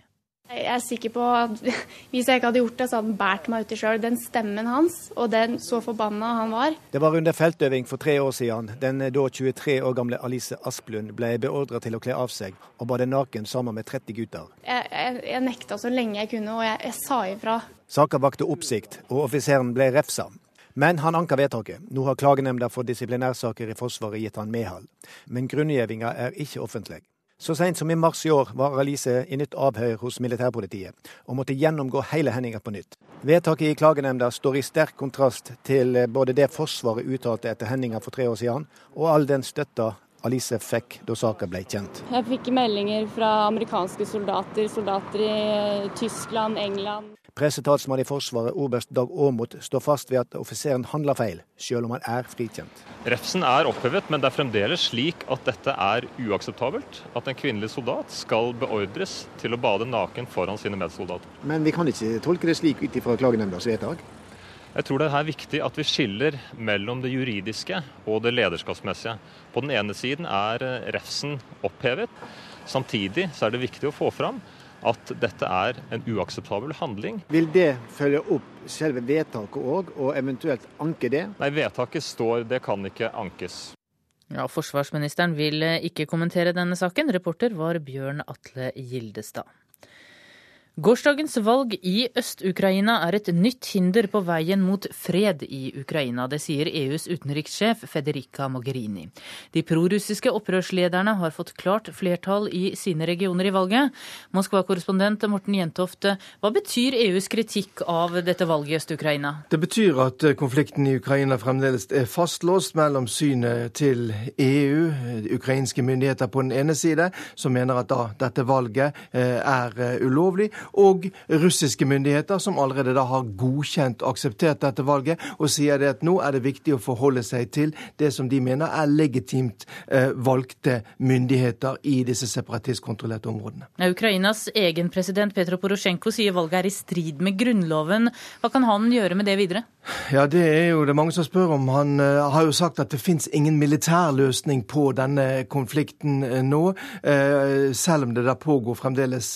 Jeg er sikker på at [laughs] hvis jeg ikke hadde gjort det, så hadde han båret meg uti sjøl. Den stemmen hans, og den så forbanna han var. Det var under feltøving for tre år siden. Den da 23 år gamle Alice Asplund ble beordret til å kle av seg og bade naken sammen med 30 gutter. Jeg, jeg, jeg nekta så lenge jeg kunne, og jeg, jeg sa ifra. Saka vakte oppsikt, og offiseren ble refsa. Men han anker vedtaket. Nå har klagenemnda for disiplinærsaker i Forsvaret gitt han medhold. Men grunngjevinga er ikke offentlig. Så seint som i mars i år var Alice i nytt avhør hos militærpolitiet, og måtte gjennomgå hele hendelsen på nytt. Vedtaket i klagenemnda står i sterk kontrast til både det Forsvaret uttalte etter hendelsen for tre år siden, og all den støtta Alice fikk da saka ble kjent. Jeg fikk meldinger fra amerikanske soldater, soldater i Tyskland, England. Pressetalsmann i Forsvaret, oberst Dag Aamodt, står fast ved at offiseren handler feil, selv om han er frikjent. Refsen er opphevet, men det er fremdeles slik at dette er uakseptabelt. At en kvinnelig soldat skal beordres til å bade naken foran sine medsoldater. Men vi kan ikke tolke det slik ut ifra klagenemndas vedtak? Jeg tror det er viktig at vi skiller mellom det juridiske og det lederskapsmessige. På den ene siden er refsen opphevet. Samtidig så er det viktig å få fram at dette er en uakseptabel handling. Vil det følge opp selve vedtaket òg, og eventuelt anke det? Nei, vedtaket står, det kan ikke ankes. Ja, Forsvarsministeren vil ikke kommentere denne saken. Reporter var Bjørn Atle Gildestad. Gårsdagens valg i Øst-Ukraina er et nytt hinder på veien mot fred i Ukraina. Det sier EUs utenrikssjef Federica Mogherini. De prorussiske opprørslederne har fått klart flertall i sine regioner i valget. Moskva-korrespondent Morten Jentoft, hva betyr EUs kritikk av dette valget i Øst-Ukraina? Det betyr at konflikten i Ukraina fremdeles er fastlåst mellom synet til EU, ukrainske myndigheter på den ene side, som mener at da dette valget er ulovlig og russiske myndigheter, som allerede da har godkjent og akseptert dette valget, og sier det at nå er det viktig å forholde seg til det som de mener er legitimt eh, valgte myndigheter i disse separatistkontrollerte områdene. Ukrainas egen president Petro Porosjenko sier valget er i strid med grunnloven. Hva kan han gjøre med det videre? Ja, Det er jo det mange som spør om. Han uh, har jo sagt at det fins ingen militær løsning på denne konflikten uh, nå, uh, selv om det da pågår fremdeles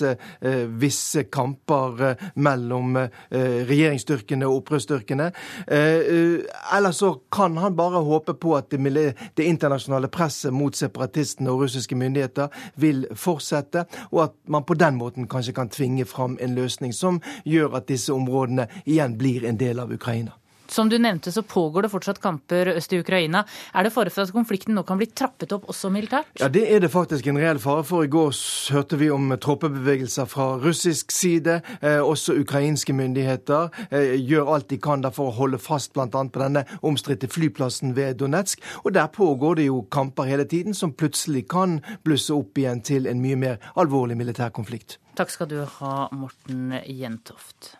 visse kamper mellom regjeringsstyrkene og opprørsstyrkene. Ellers så kan han bare håpe på at det internasjonale presset mot separatistene og russiske myndigheter vil fortsette, og at man på den måten kanskje kan tvinge fram en løsning som gjør at disse områdene igjen blir en del av Ukraina. Som du nevnte, så pågår det fortsatt kamper øst i Ukraina. Er det fare for at konflikten nå kan bli trappet opp også militært? Ja, Det er det faktisk en reell fare for. I går hørte vi om troppebevegelser fra russisk side. Eh, også ukrainske myndigheter eh, gjør alt de kan for å holde fast bl.a. på denne omstridte flyplassen ved Donetsk. Og der pågår det jo kamper hele tiden som plutselig kan blusse opp igjen til en mye mer alvorlig militær konflikt. Takk skal du ha, Morten Jentoft.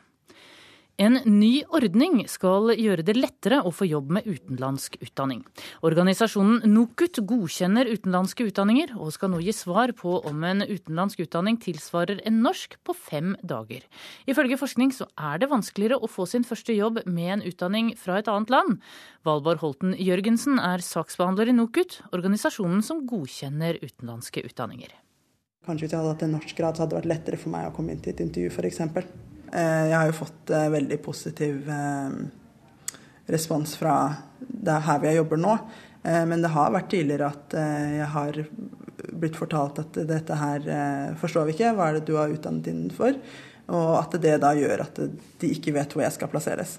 En ny ordning skal gjøre det lettere å få jobb med utenlandsk utdanning. Organisasjonen NOKUT godkjenner utenlandske utdanninger, og skal nå gi svar på om en utenlandsk utdanning tilsvarer en norsk på fem dager. Ifølge forskning så er det vanskeligere å få sin første jobb med en utdanning fra et annet land. Valborg Holten Jørgensen er saksbehandler i NOKUT, organisasjonen som godkjenner utenlandske utdanninger. Kanskje hvis jeg hadde hatt en norskgrad, så hadde det vært lettere for meg å komme inn til et intervju, f.eks. Jeg har jo fått veldig positiv respons fra det her hvor jeg jobber nå. Men det har vært tidligere at jeg har blitt fortalt at dette her forstår vi ikke, hva er det du har utdannet innenfor? Og at det da gjør at de ikke vet hvor jeg skal plasseres.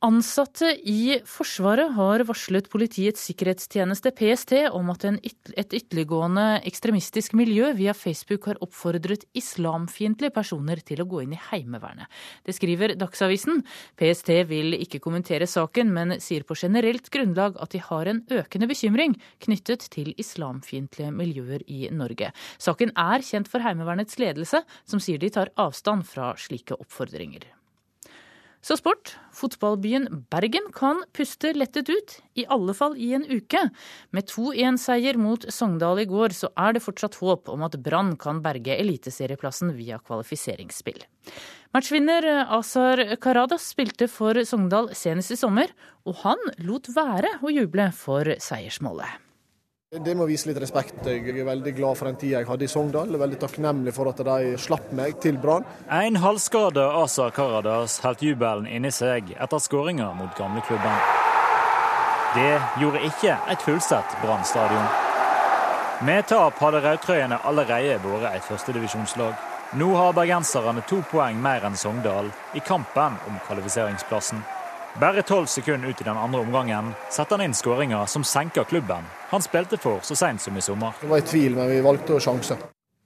Ansatte i Forsvaret har varslet Politiets sikkerhetstjeneste PST om at et ytterliggående ekstremistisk miljø via Facebook har oppfordret islamfiendtlige personer til å gå inn i Heimevernet. Det skriver Dagsavisen. PST vil ikke kommentere saken, men sier på generelt grunnlag at de har en økende bekymring knyttet til islamfiendtlige miljøer i Norge. Saken er kjent for Heimevernets ledelse, som sier de tar avstand fra slike oppfordringer. Så sport. Fotballbyen Bergen kan puste lettet ut, i alle fall i en uke. Med 2-1-seier mot Sogndal i går, så er det fortsatt håp om at Brann kan berge eliteserieplassen via kvalifiseringsspill. Matchvinner Azar Karadas spilte for Sogndal senest i sommer, og han lot være å juble for seiersmålet. Det må vise litt respekt. Jeg er veldig glad for den tida jeg hadde i Sogndal. Veldig takknemlig for at de slapp meg til Brann. En halvskada Asa Karadas holdt jubelen inni seg etter skåringa mot gamleklubben. Det gjorde ikke et fullsatt Brann stadion. Med tap hadde rødtrøyene allerede vært et førstedivisjonslag. Nå har bergenserne to poeng mer enn Sogndal i kampen om kvalifiseringsplassen. Bare tolv sekunder ut i den andre omgangen setter han inn skåringa som senker klubben han spilte for så seint som i sommer. Det var i tvil, men vi valgte å sjanse.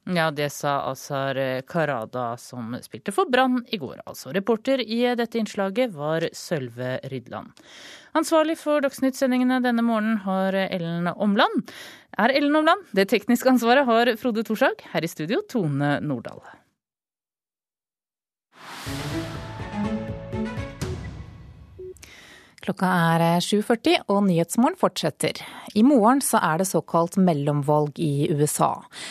Ja, det sa Azar Karada, som spilte for Brann i går. Altså reporter i dette innslaget var Sølve Rydland. Ansvarlig for Dagsnytt-sendingene denne morgenen har Ellen Omland. Er Ellen Omland. Det tekniske ansvaret har Frode Torshaug. Her i studio Tone Nordahl. Klokka er 7.40 eh, og Nyhetsmorgen fortsetter. I morgen så er det såkalt mellomvalg i USA.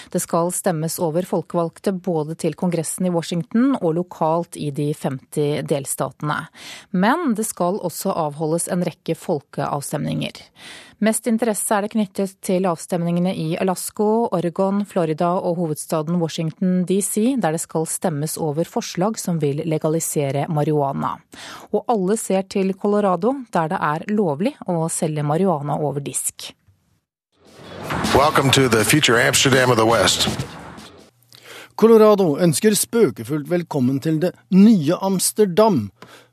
Det skal stemmes over folkevalgte både til Kongressen i Washington og lokalt i de 50 delstatene. Men det skal også avholdes en rekke folkeavstemninger. Mest interesse er det knyttet til avstemningene i Alaska, Oregon, Florida og hovedstaden Washington DC, der det skal stemmes over forslag som vil legalisere marihuana. Og alle ser til Colorado, der det er lovlig å selge marihuana over disk. Colorado ønsker spøkefullt velkommen til det nye Amsterdam,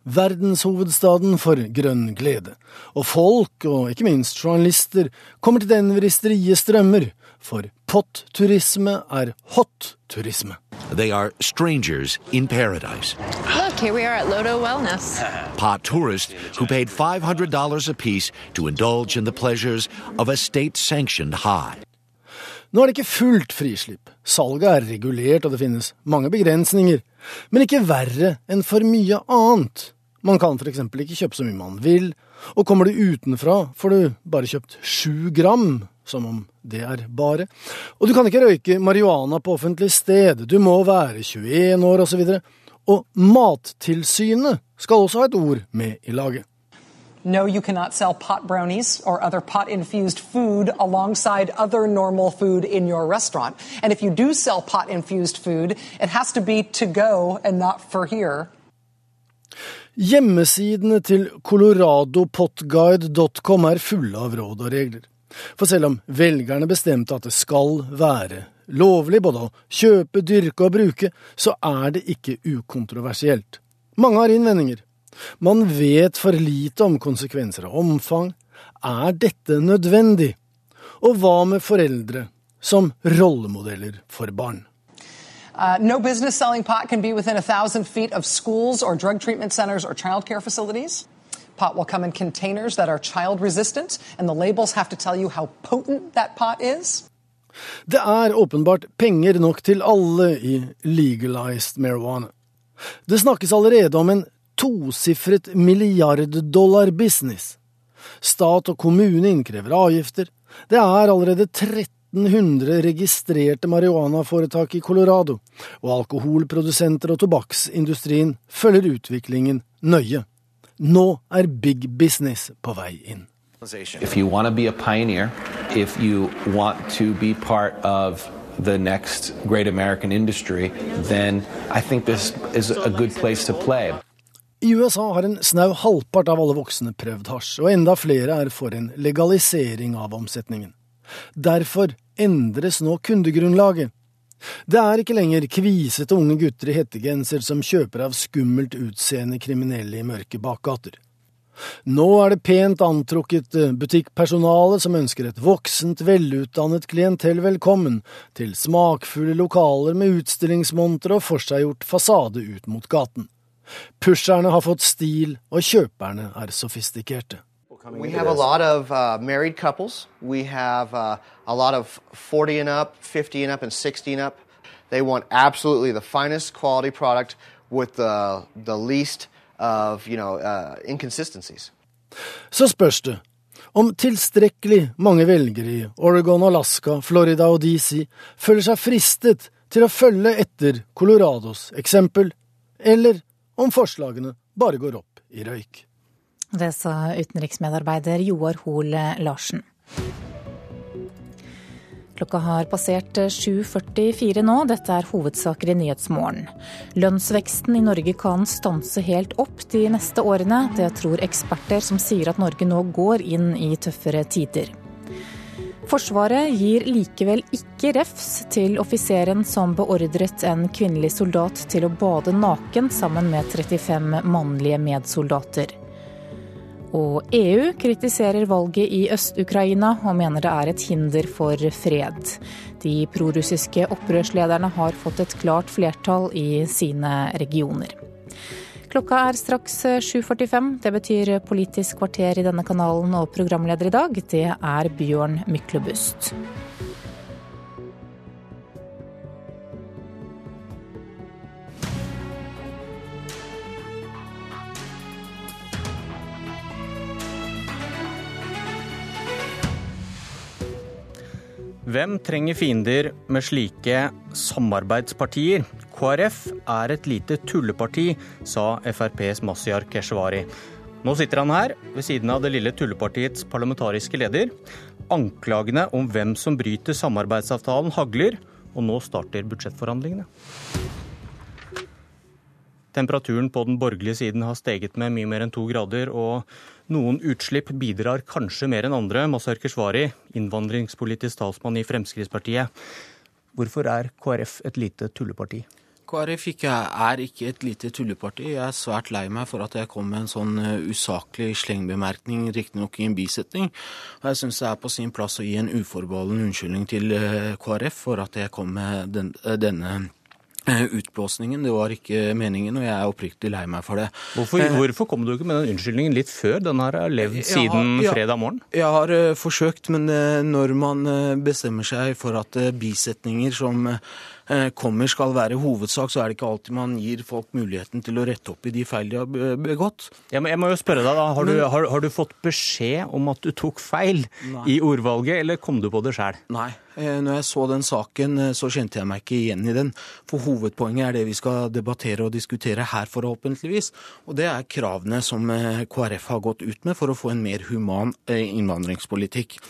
verdenshovedstaden for grønn glede. Og folk, og ikke minst journalister, kommer til Denver i strie strømmer, for pott-turisme er hot-turisme. They are strangers in paradise. Look, here we are at Lodo Wellness. Pot tourists who paid $500 apiece to indulge in the pleasures of a state-sanctioned high. Nå er det ikke fullt frislipp. Salget er regulert, og det finnes mange begrensninger. Men ikke verre enn for mye annet. Man kan for eksempel ikke kjøpe så mye man vil, og kommer du utenfra, får du bare kjøpt sju gram, som om det er bare. Og du kan ikke røyke marihuana på offentlig sted, du må være 21 år osv. Og, så og Mattilsynet skal også ha et ord med i laget. No, you cannot sell pot brownies or other pot infused food alongside other normal food in your restaurant. And if you do sell pot infused food, it has to be to go and not for here. Hjemmesidene til coloradopotguide.com er fulle av råd og regler. For selv om velgerne bestemte at det skal være lovlig både å kjøpe, dyrke og bruke, så er det ikke ukontroversielt. Mange har innvendinger. Man vet for lite om konsekvenser og omfang. Er dette nødvendig? Og hva med foreldre som rollemodeller for barn? Uh, no business selling pot can be within a thousand feet of schools or drug treatment centers or child care facilities. Pot will come in containers that are child resistant, and the labels have to tell you how potent that pot is. Det er åpenbart penger nok til alle i legalized marijuana. Det snakkes allerede om en tosifret milliarddollar-business. Stat og kommune innkrever avgifter. Det er allerede 1300 registrerte marihuanaforetak i Colorado, og alkoholprodusenter og tobakksindustrien følger utviklingen nøye. Nå er big business på vei inn. If you want to be a pioneer, if you want to be part of the next great American industry, then I think this is a good place to play. I USA har en snau halvpart av alle voksne prøvd hasj, og enda flere er for en legalisering av omsetningen. Derfor endres nå kundegrunnlaget. Det er ikke lenger kvisete unge gutter i hettegenser som kjøper av skummelt utseende kriminelle i mørke bakgater. Nå er det pent antrukket butikkpersonale som ønsker et voksent, velutdannet klientell velkommen til smakfulle lokaler med utstillingsmonter og forseggjort fasade ut mot gaten. Pusherne har fått stil, og kjøperne er sofistikerte. We have a lot of uh, married couples. We have uh, a lot of 40 and up, 50 and up, and 60 and up. They want absolutely the finest quality product with the, the least of you know, uh, inconsistencies. Så spørs det om tilstrekkelig mange velgere i Oregon, Alaska, Florida og DC føler seg fristet til å følge etter Colorados eksempel, eller om forslagene bare går opp i røyk. Det sa utenriksmedarbeider Joar Hoel Larsen. Klokka har passert 7.44 nå. Dette er hovedsaker i Nyhetsmorgen. Lønnsveksten i Norge kan stanse helt opp de neste årene. Det tror eksperter som sier at Norge nå går inn i tøffere tider. Forsvaret gir likevel ikke refs til offiseren som beordret en kvinnelig soldat til å bade naken sammen med 35 mannlige medsoldater. Og EU kritiserer valget i Øst-Ukraina og mener det er et hinder for fred. De prorussiske opprørslederne har fått et klart flertall i sine regioner. Klokka er straks 7.45. Det betyr Politisk kvarter i denne kanalen, og programleder i dag, det er Bjørn Myklebust. Hvem trenger fiender med slike samarbeidspartier? KrF er et lite tulleparti, sa FrPs Mazyar Keshvari. Nå sitter han her, ved siden av det lille tullepartiets parlamentariske leder. Anklagene om hvem som bryter samarbeidsavtalen hagler, og nå starter budsjettforhandlingene. Temperaturen på den borgerlige siden har steget med mye mer enn to grader, og noen utslipp bidrar kanskje mer enn andre. Masar Keshvari, innvandringspolitisk talsmann i Fremskrittspartiet. Hvorfor er KrF et lite tulleparti? KrF er ikke et lite tulleparti. Jeg er svært lei meg for at jeg kom med en sånn eh, usaklig slengbemerkning, riktignok i en bisetning. Og jeg syns det er på sin plass å gi en uforbeholden unnskyldning til eh, KrF for at jeg kom med den, eh, denne utblåsningen. Det var ikke meningen, og jeg er oppriktig lei meg for det. Hvorfor, eh, hvorfor kom du ikke med den unnskyldningen litt før? Den har levd siden ja, fredag morgen? Jeg har uh, forsøkt, men uh, når man uh, bestemmer seg for at bisetninger som Eh, kommer skal være hovedsak, så er det ikke alltid man gir folk muligheten til å rette opp i de feil de har begått. Må, jeg må jo spørre deg da, har du, har, har du, fått beskjed om at du tok feil Nei. i ordvalget, eller kom du på det sjøl? Nei. Eh, når jeg så den saken, eh, så kjente jeg meg ikke igjen i den. For hovedpoenget er det vi skal debattere og diskutere her, forhåpentligvis. Og det er kravene som KrF har gått ut med for å få en mer human innvandringspolitikk.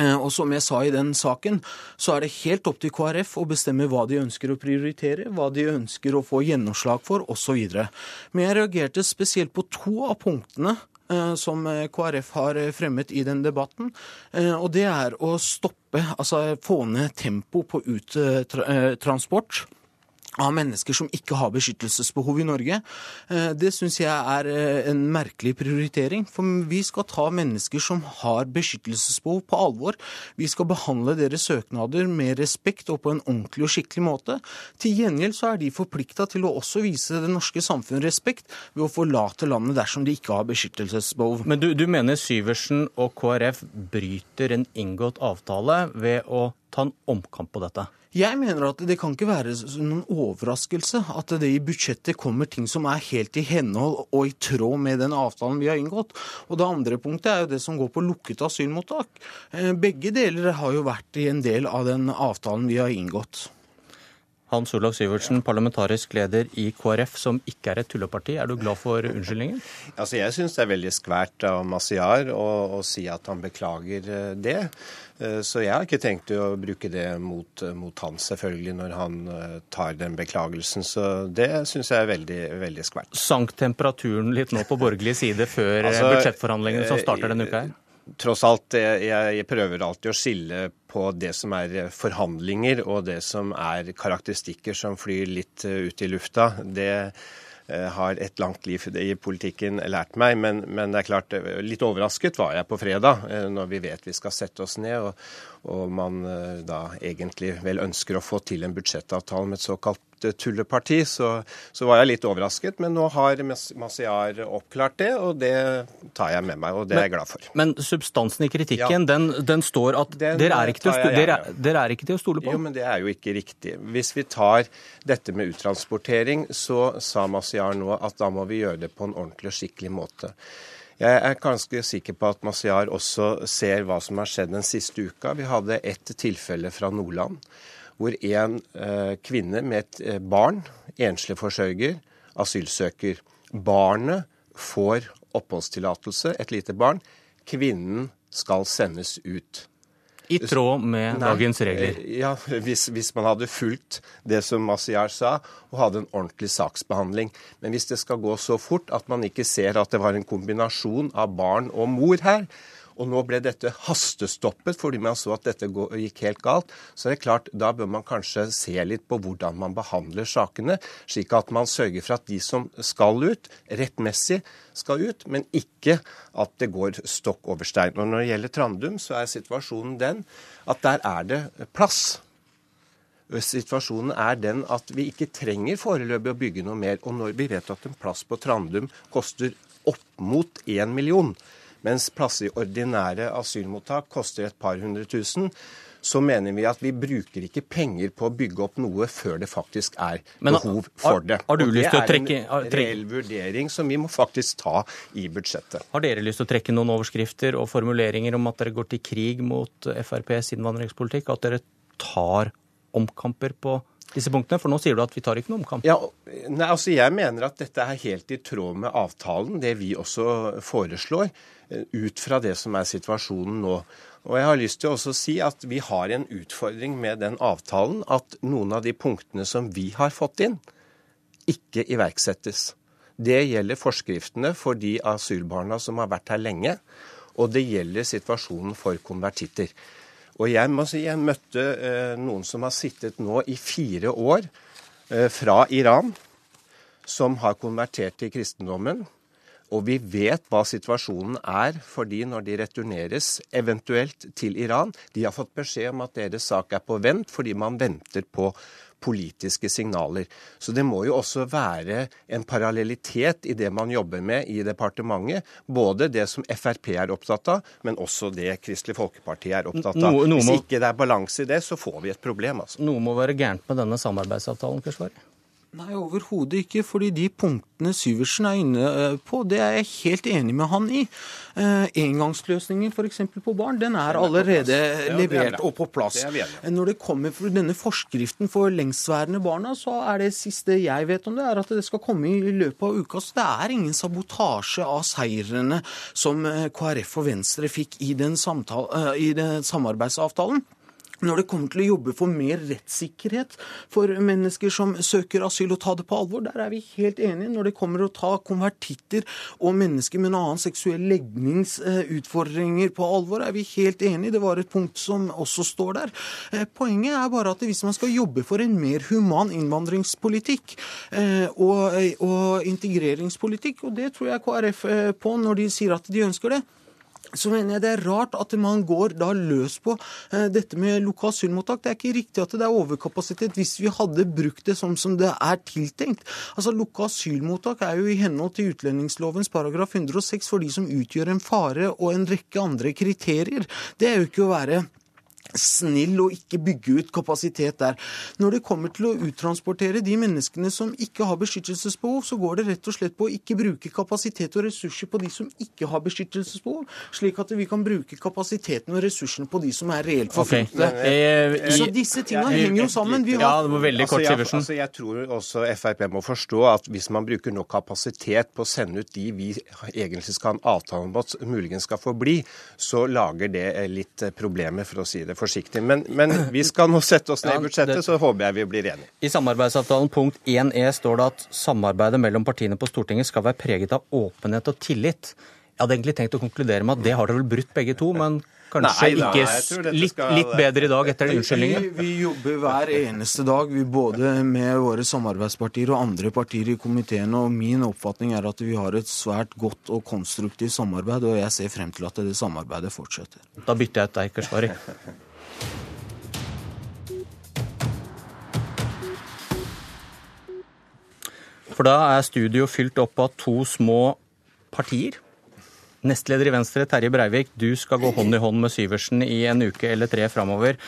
Eh, og som jeg sa i den saken, så er det helt opp til KrF å bestemme hva de ønsker å prioritere, hva de ønsker å få gjennomslag for, osv. Men jeg reagerte spesielt på to av punktene eh, som eh, KrF har fremmet i den debatten. Og det er å stoppe, altså få ned tempo på uttransport av mennesker som ikke har beskyttelsesbehov i Norge. Eh, det syns jeg er eh, en merkelig prioritering. For vi skal ta mennesker som har beskyttelsesbehov på alvor. Vi skal behandle deres søknader med respekt og på en ordentlig og skikkelig måte. Til gjengjeld så er de forplikta til å også vise det norske samfunn respekt ved å forlate landet dersom de ikke har beskyttelsesbehov. Men du, du mener Syversen og KrF bryter en inngått avtale ved å ta en omkamp på dette? Jeg mener at det kan ikke være noen overraskelse at det i budsjettet kommer ting som er helt i henhold og i tråd med den avtalen vi har inngått. Og det andre punktet er jo det som går på lukket asylmottak. Eh, begge deler har jo vært i en del av den avtalen vi har inngått. Hans Olav Syvertsen, parlamentarisk leder i KrF, som ikke er et tulleparti. Er du glad for unnskyldningen? Altså, jeg syns det er veldig skvært av Masiar å, å si at han beklager eh, det. Eh, så jeg har ikke tenkt å bruke det mot, mot han, selvfølgelig, når han eh, tar den beklagelsen. Så det syns jeg er veldig, veldig skvært. Sank temperaturen litt nå på borgerlig side før altså, budsjettforhandlingene som starter denne uka her? tross alt, jeg, jeg, prøver alltid å skille på det som er forhandlinger og det som er karakteristikker som flyr litt eh, ut i lufta. Det eh, har et langt liv i politikken lært meg, men, men, det er klart, eh, litt overrasket var jeg på fredag, når vi vet vi skal sette oss ned, og, og man da egentlig vel ønsker å få til en budsjettavtale med et såkalt tulleparti, så, så, var jeg litt overrasket. Men nå har Masiar oppklart det, og det tar jeg med meg, og det men, er jeg glad for. Men substansen i kritikken, ja. den, den, står at den dere, er å, dere, dere er ikke til å stole på? Jo, men det er jo ikke riktig. Hvis vi tar dette med uttransportering, så sa Masiar nå at da må vi gjøre det på en ordentlig og skikkelig måte. Jeg er ganske sikker på at Masiar også ser hva som har skjedd den siste uka. Vi hadde ett tilfelle fra Nordland hvor en eh, kvinne med et eh, barn, enslig forsørger, asylsøker. Barnet får oppholdstillatelse, et lite barn. Kvinnen skal sendes ut. I tråd med Nei, dagens regler? Eh, ja, hvis, hvis, man hadde fulgt det som Masiar sa, og hadde en ordentlig saksbehandling. Men hvis det skal gå så fort at man ikke ser at det var en kombinasjon av barn og mor her, og nå ble dette hastestoppet fordi man så at dette gikk helt galt. Så det er klart, da bør man kanskje se litt på hvordan man behandler sakene, slik at man sørger for at de som skal ut, rettmessig skal ut, men ikke at det går stokk over stein. Og når det gjelder Trandum, så er situasjonen den at der er det plass. Situasjonen er den at vi ikke trenger foreløpig å bygge noe mer. Og når vi vet at en plass på Trandum koster opp mot én million, mens plasser i ordinære asylmottak koster et par hundre tusen, så mener vi at vi bruker ikke penger på å bygge opp noe før det faktisk er Men, behov for det. Har, har det er trekke, en reell vurdering som vi må faktisk ta i budsjettet. Har dere lyst til å trekke noen overskrifter og formuleringer om at dere går til krig mot FrPs innvandringspolitikk? At dere tar omkamper på disse punktene? For nå sier du at vi tar ikke noen omkamp. Ja, nei, altså Jeg mener at dette er helt i tråd med avtalen, det vi også foreslår. Eh, ut fra det som er situasjonen nå. Og jeg har lyst til å si at vi har en utfordring med den avtalen at noen av de punktene som vi har fått inn, ikke iverksettes. Det gjelder forskriftene for de asylbarna som har vært her lenge, og det gjelder situasjonen for konvertitter. Og jeg må si jeg møtte eh, noen som har sittet nå i fire år eh, fra Iran, som har konvertert til kristendommen og vi vet hva situasjonen er for de når de returneres, eventuelt til Iran. De har fått beskjed om at deres sak er på vent fordi man venter på politiske signaler. Så det må jo også være en parallellitet i det man jobber med i departementet. Både det som Frp er opptatt av, men også det Kristelig Folkeparti er opptatt av. Hvis ikke det er balanse i det, så får vi et problem. altså. Noe må være gærent med denne samarbeidsavtalen, Keshvari? Nei, overhodet ikke. fordi de punktene Syversen er inne eh, på, det er jeg helt enig med han i. Eh, engangsløsningen f.eks. på barn, den er allerede levert og på plass. Når det kommer for denne forskriften for lengstværende barna, så er det siste jeg vet om det, er at det skal komme i løpet av uka. Så det er ingen sabotasje av seirene som eh, KrF og Venstre fikk i den, samtale, i den samarbeidsavtalen når det kommer til å jobbe for mer rettssikkerhet for mennesker som søker asyl, og ta det på alvor, der er vi helt enige. Når det kommer å ta konvertitter og mennesker med en annen seksuell legningsutfordringer på alvor, er vi helt enige. Det var et punkt som også står der. Eh, poenget er bare at hvis man skal jobbe for en mer human innvandringspolitikk eh, og, og integreringspolitikk, og det tror jeg KrF eh, på når de sier at de ønsker det, så mener jeg det er rart at man går da løs på eh, dette med lukka asylmottak. Det er ikke riktig at det er overkapasitet hvis vi hadde brukt det sånn som det er tiltenkt. Altså Lukka asylmottak er jo i henhold til utlendingslovens paragraf 106 for de som utgjør en fare og en rekke andre kriterier. Det er jo ikke å være snill og ikke bygge ut kapasitet der. Når det kommer til å uttransportere de menneskene som ikke har beskyttelsesbehov, så går det rett og slett på å ikke bruke kapasitet og ressurser på de som ikke har beskyttelsesbehov, slik at vi kan bruke kapasiteten og ressursene på de som er reelt forfulgte. Okay. Så disse tingene henger jo sammen. Vi har... Ja, det var veldig kort, altså, jeg, altså, jeg tror også Frp må forstå at hvis man bruker nok kapasitet på å sende ut de vi egentlig skal ha en avtale om at muligens skal få bli, så lager det litt problemer, for å si det forsiktig. Men, men, vi skal nå sette oss ned i budsjettet, så håper jeg vi blir enige. I samarbeidsavtalen punkt 1e står det at samarbeidet mellom partiene på Stortinget skal være preget av åpenhet og tillit. Jeg hadde egentlig tenkt å konkludere med at det har dere vel brutt begge to, men kanskje Nei, ikke litt, skal... litt, bedre i dag etter den unnskyldningen? Vi, vi, jobber hver eneste dag, vi både med våre samarbeidspartier og andre partier i komiteen. og Min oppfatning er at vi har et svært godt og konstruktivt samarbeid, og jeg ser frem til at det samarbeidet fortsetter. Da bytter jeg ut deg, Keshvari. For da er studio fylt opp av to små partier. Nestleder i Venstre, Terje Breivik, du skal gå hånd i hånd med Syversen i en uke eller tre framover.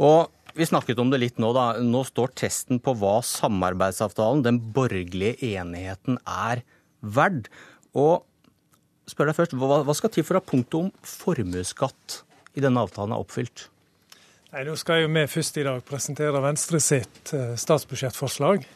Og vi snakket om det litt nå, da. Nå står testen på hva samarbeidsavtalen, den borgerlige enigheten, er verd. Og spør deg først, hva, skal til for at punktet om formuesskatt i denne avtalen er oppfylt? Nei, Nå skal jo vi først i dag presentere Venstre sitt eh, statsbudsjettforslag.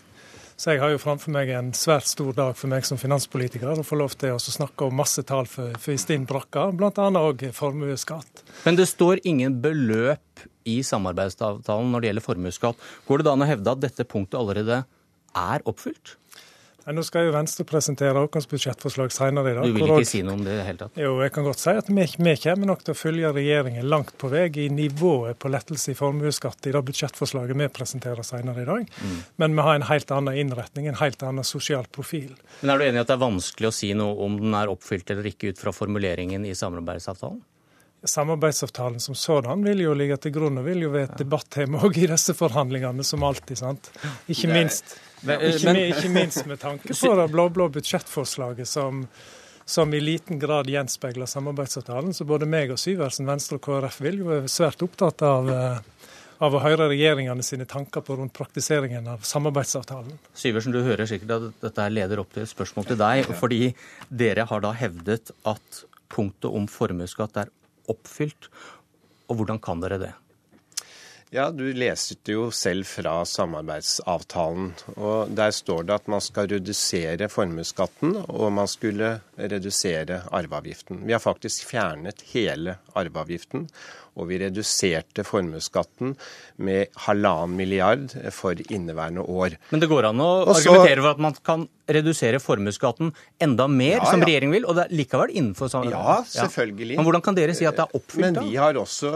Så jeg har jo framfor meg en svært stor dag for meg som finanspolitiker, å få lov til å snakke om masse tall for, Stinn Brakka, bl.a. òg formuesskatt. Men det står ingen beløp i samarbeidsavtalen når det gjelder formuesskatt. Går det da an å hevde at dette punktet allerede er oppfylt? Nå skal jo Venstre presentere vårt budsjettforslag senere i dag. Du vil ikke si noe om det i det hele tatt? Jo, jeg kan godt si at vi, vi, kommer nok til å følge regjeringen langt på vei i nivået på lettelse i formuesskatt i det budsjettforslaget vi presenterer senere i dag. Mm. Men vi har en helt annen innretning, en helt annen sosial profil. Men Er du enig i at det er vanskelig å si noe om den er oppfylt eller ikke ut fra formuleringen i samarbeidsavtalen? Samarbeidsavtalen som sådan vil jo ligge til grunn og vil jo være et debattema òg i disse forhandlingene, som alltid. sant? Ikke minst, ikke, ikke minst med tanke på [laughs] det blå-blå budsjettforslaget som, som i liten grad gjenspeiler samarbeidsavtalen. Så både meg og Syversen, Venstre og KrF vil jo være svært opptatt av eh, av å høre regjeringene sine tanker på rundt praktiseringen av samarbeidsavtalen. Syversen, du hører sikkert at dette leder opp til et spørsmål til deg. [laughs] fordi Dere har da hevdet at punktet om formuesskatt er oppfylt. Og hvordan kan dere det? Ja, Du leste jo selv fra samarbeidsavtalen. og Der står det at man skal redusere formuesskatten og man skulle redusere arveavgiften. Vi har faktisk fjernet hele arveavgiften og vi reduserte formuesskatten med halvannen milliard for inneværende år. Men det går an å Også, argumentere for at man kan redusere formuesskatten enda mer, ja, som ja. regjeringen vil, og det er likevel innenfor samme Ja, selvfølgelig. Ja. Men hvordan kan dere si at det er oppfylt, Men vi har også,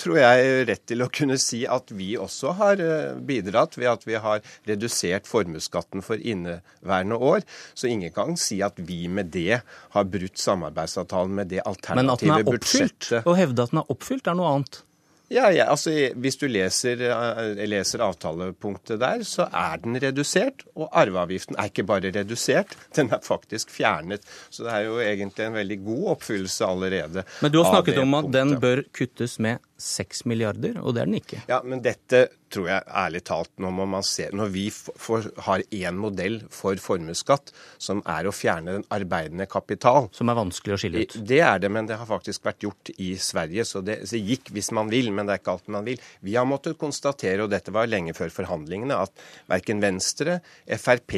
tror jeg, rett til å kunne si at vi også har eh, bidratt ved at vi har redusert formuesskatten for inneværende år. Så ingen kan si at vi med det har brutt samarbeidsavtalen med det alternative budsjettet. Men at den er oppfylt, å hevde at den er oppfylt, er noe annet. Ja, ja, altså Hvis du leser, eh, leser, avtalepunktet der, så er den redusert. Og arveavgiften er ikke bare redusert, den er faktisk fjernet. Så det er jo egentlig en veldig god oppfyllelse allerede. Men du har snakket om at den bør kuttes med 6 milliarder, og det er den ikke. Ja, men dette tror jeg ærlig talt Nå må man se Når vi for, har én modell for formuesskatt, som er å fjerne den arbeidende kapital Som er vanskelig å skille ut? Det er det, men det har faktisk vært gjort i Sverige. Så det, så gikk hvis man vil, men det er ikke alt man vil. Vi har måttet konstatere, og dette var lenge før forhandlingene, at verken Venstre, Frp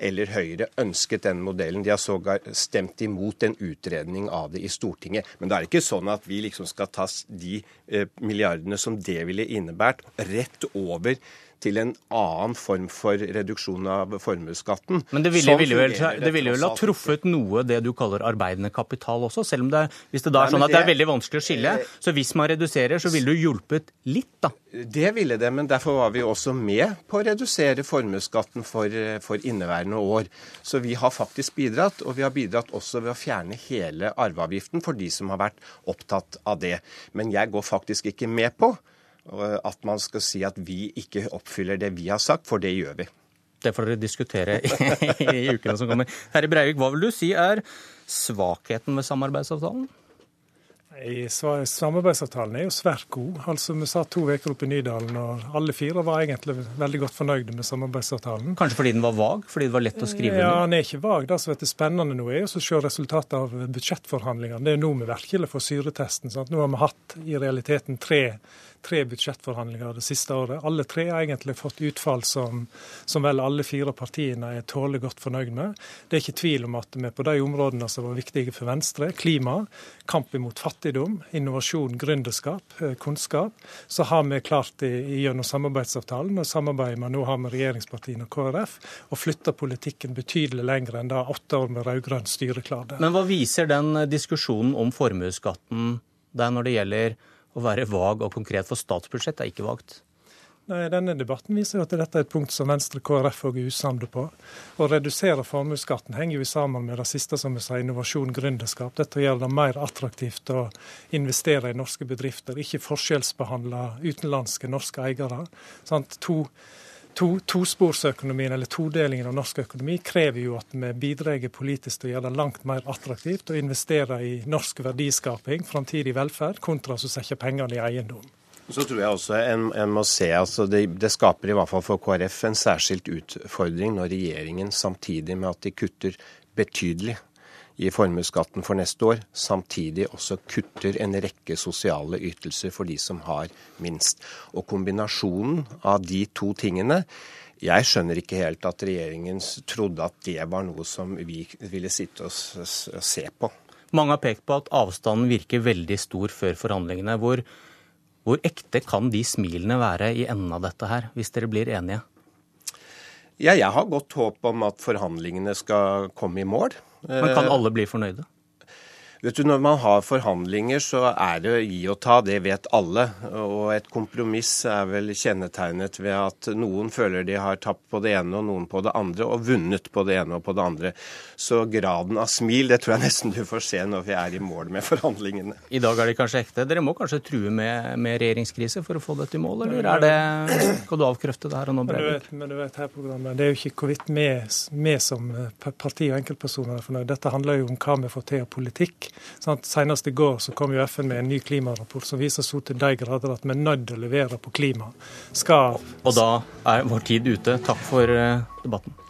eller Høyre ønsket den modellen. De har sågar stemt imot en utredning av det i Stortinget. Men det er ikke sånn at vi liksom skal ta de eh, milliardene som det ville innebært, rett over til en annen form for reduksjon av formuesskatten. Men det ville, ville vel, det ville vel ha truffet noe det du kaller arbeidende kapital også, selv om det, hvis det da er sånn at det er veldig vanskelig å skille. Så hvis man reduserer, så ville du hjulpet litt, da. Det ville det, men derfor var vi også med på å redusere formuesskatten for, for inneværende år. Så vi har faktisk bidratt, og vi har bidratt også ved å fjerne hele arveavgiften for de som har vært opptatt av det. Men jeg går faktisk ikke med på at man skal si at vi ikke oppfyller det vi har sagt, for det gjør vi. Det får dere diskutere i [laughs] ukene som kommer. Herre Breivik, hva vil du si er svakheten med samarbeidsavtalen? Samarbeidsavtalen er jo svært god. Altså, Vi satt to uker oppe i Nydalen, og alle fire var egentlig veldig godt fornøyde med samarbeidsavtalen. Kanskje fordi den var vag? Fordi det var lett å skrive under? Ja, den er ikke vag. Det som er spennende nå, er å se resultatet av budsjettforhandlingene. Det er nå vi virkelig får syretesten. Sant? Nå har vi hatt i realiteten tre tre budsjettforhandlinger det siste året. Alle tre har egentlig fått utfall som, som vel alle fire partiene er tålelig godt fornøyd med. Det er ikke tvil om at vi på de områdene som var viktige for Venstre, klima, kamp imot fattigdom, innovasjon, gründerskap, eh, kunnskap, så har vi klart i, gjennom samarbeidsavtalen og samarbeidet vi nå har med regjeringspartiene og KrF, å flytte politikken betydelig lenger enn da åtte år med rød-grønt styre klarte. Men hva viser den diskusjonen om formuesskatten der når det gjelder å være vag og konkret, for statsbudsjettet er ikke vagt. Nei, Denne debatten viser jo at dette er et punkt som Venstre KrF òg er usamde på. Å redusere formuesskatten henger jo sammen med det siste som vi sa, innovasjon, gründerskap. Dette gjør det mer attraktivt å investere i norske bedrifter, ikke forskjellsbehandle utenlandske norske eiere. Sånn, to to, tosporsøkonomien, eller todelingen av norsk økonomi, krever jo at vi bidrar politisk til å gjøre det langt mer attraktivt å investere i norsk verdiskaping, framtidig velferd, kontra å sette pengene i eiendom. Så tror jeg også en, en må se, altså det, det, skaper i hvert fall for KrF en særskilt utfordring når regjeringen samtidig med at de kutter betydelig i formuesskatten for neste år, samtidig også kutter en rekke sosiale ytelser for de som har minst. Og kombinasjonen av de to tingene Jeg skjønner ikke helt at regjeringen trodde at det var noe som vi ville sitte og se på. Mange har pekt på at avstanden virker veldig stor før forhandlingene. Hvor, hvor ekte kan de smilene være i enden av dette her, hvis dere blir enige? Ja, jeg har godt håp om at forhandlingene skal komme i mål. Men kan alle bli fornøyde? Vet du, Når man har forhandlinger, så er det gi og ta. Det vet alle. Og et kompromiss er vel kjennetegnet ved at noen føler de har tapt på det ene og noen på det andre, og vunnet på det ene og på det andre. Så graden av smil det tror jeg nesten du får se når vi er i mål med forhandlingene. I dag er de kanskje ekte. Dere må kanskje true med, med regjeringskrise for å få dette i mål, eller er det Skal du avkrefte det her og nå, Breivik? Men du vet her programmet, det er jo ikke hvorvidt vi som parti og enkeltpersoner er fornøyd. Dette handler jo om hva vi får til av politikk. Sant? Senest i går så kom jo FN med en ny klimarapport som viser så til de grader at vi er nødt til å levere på klima. Skal Og da er vår tid ute. Takk for eh, debatten.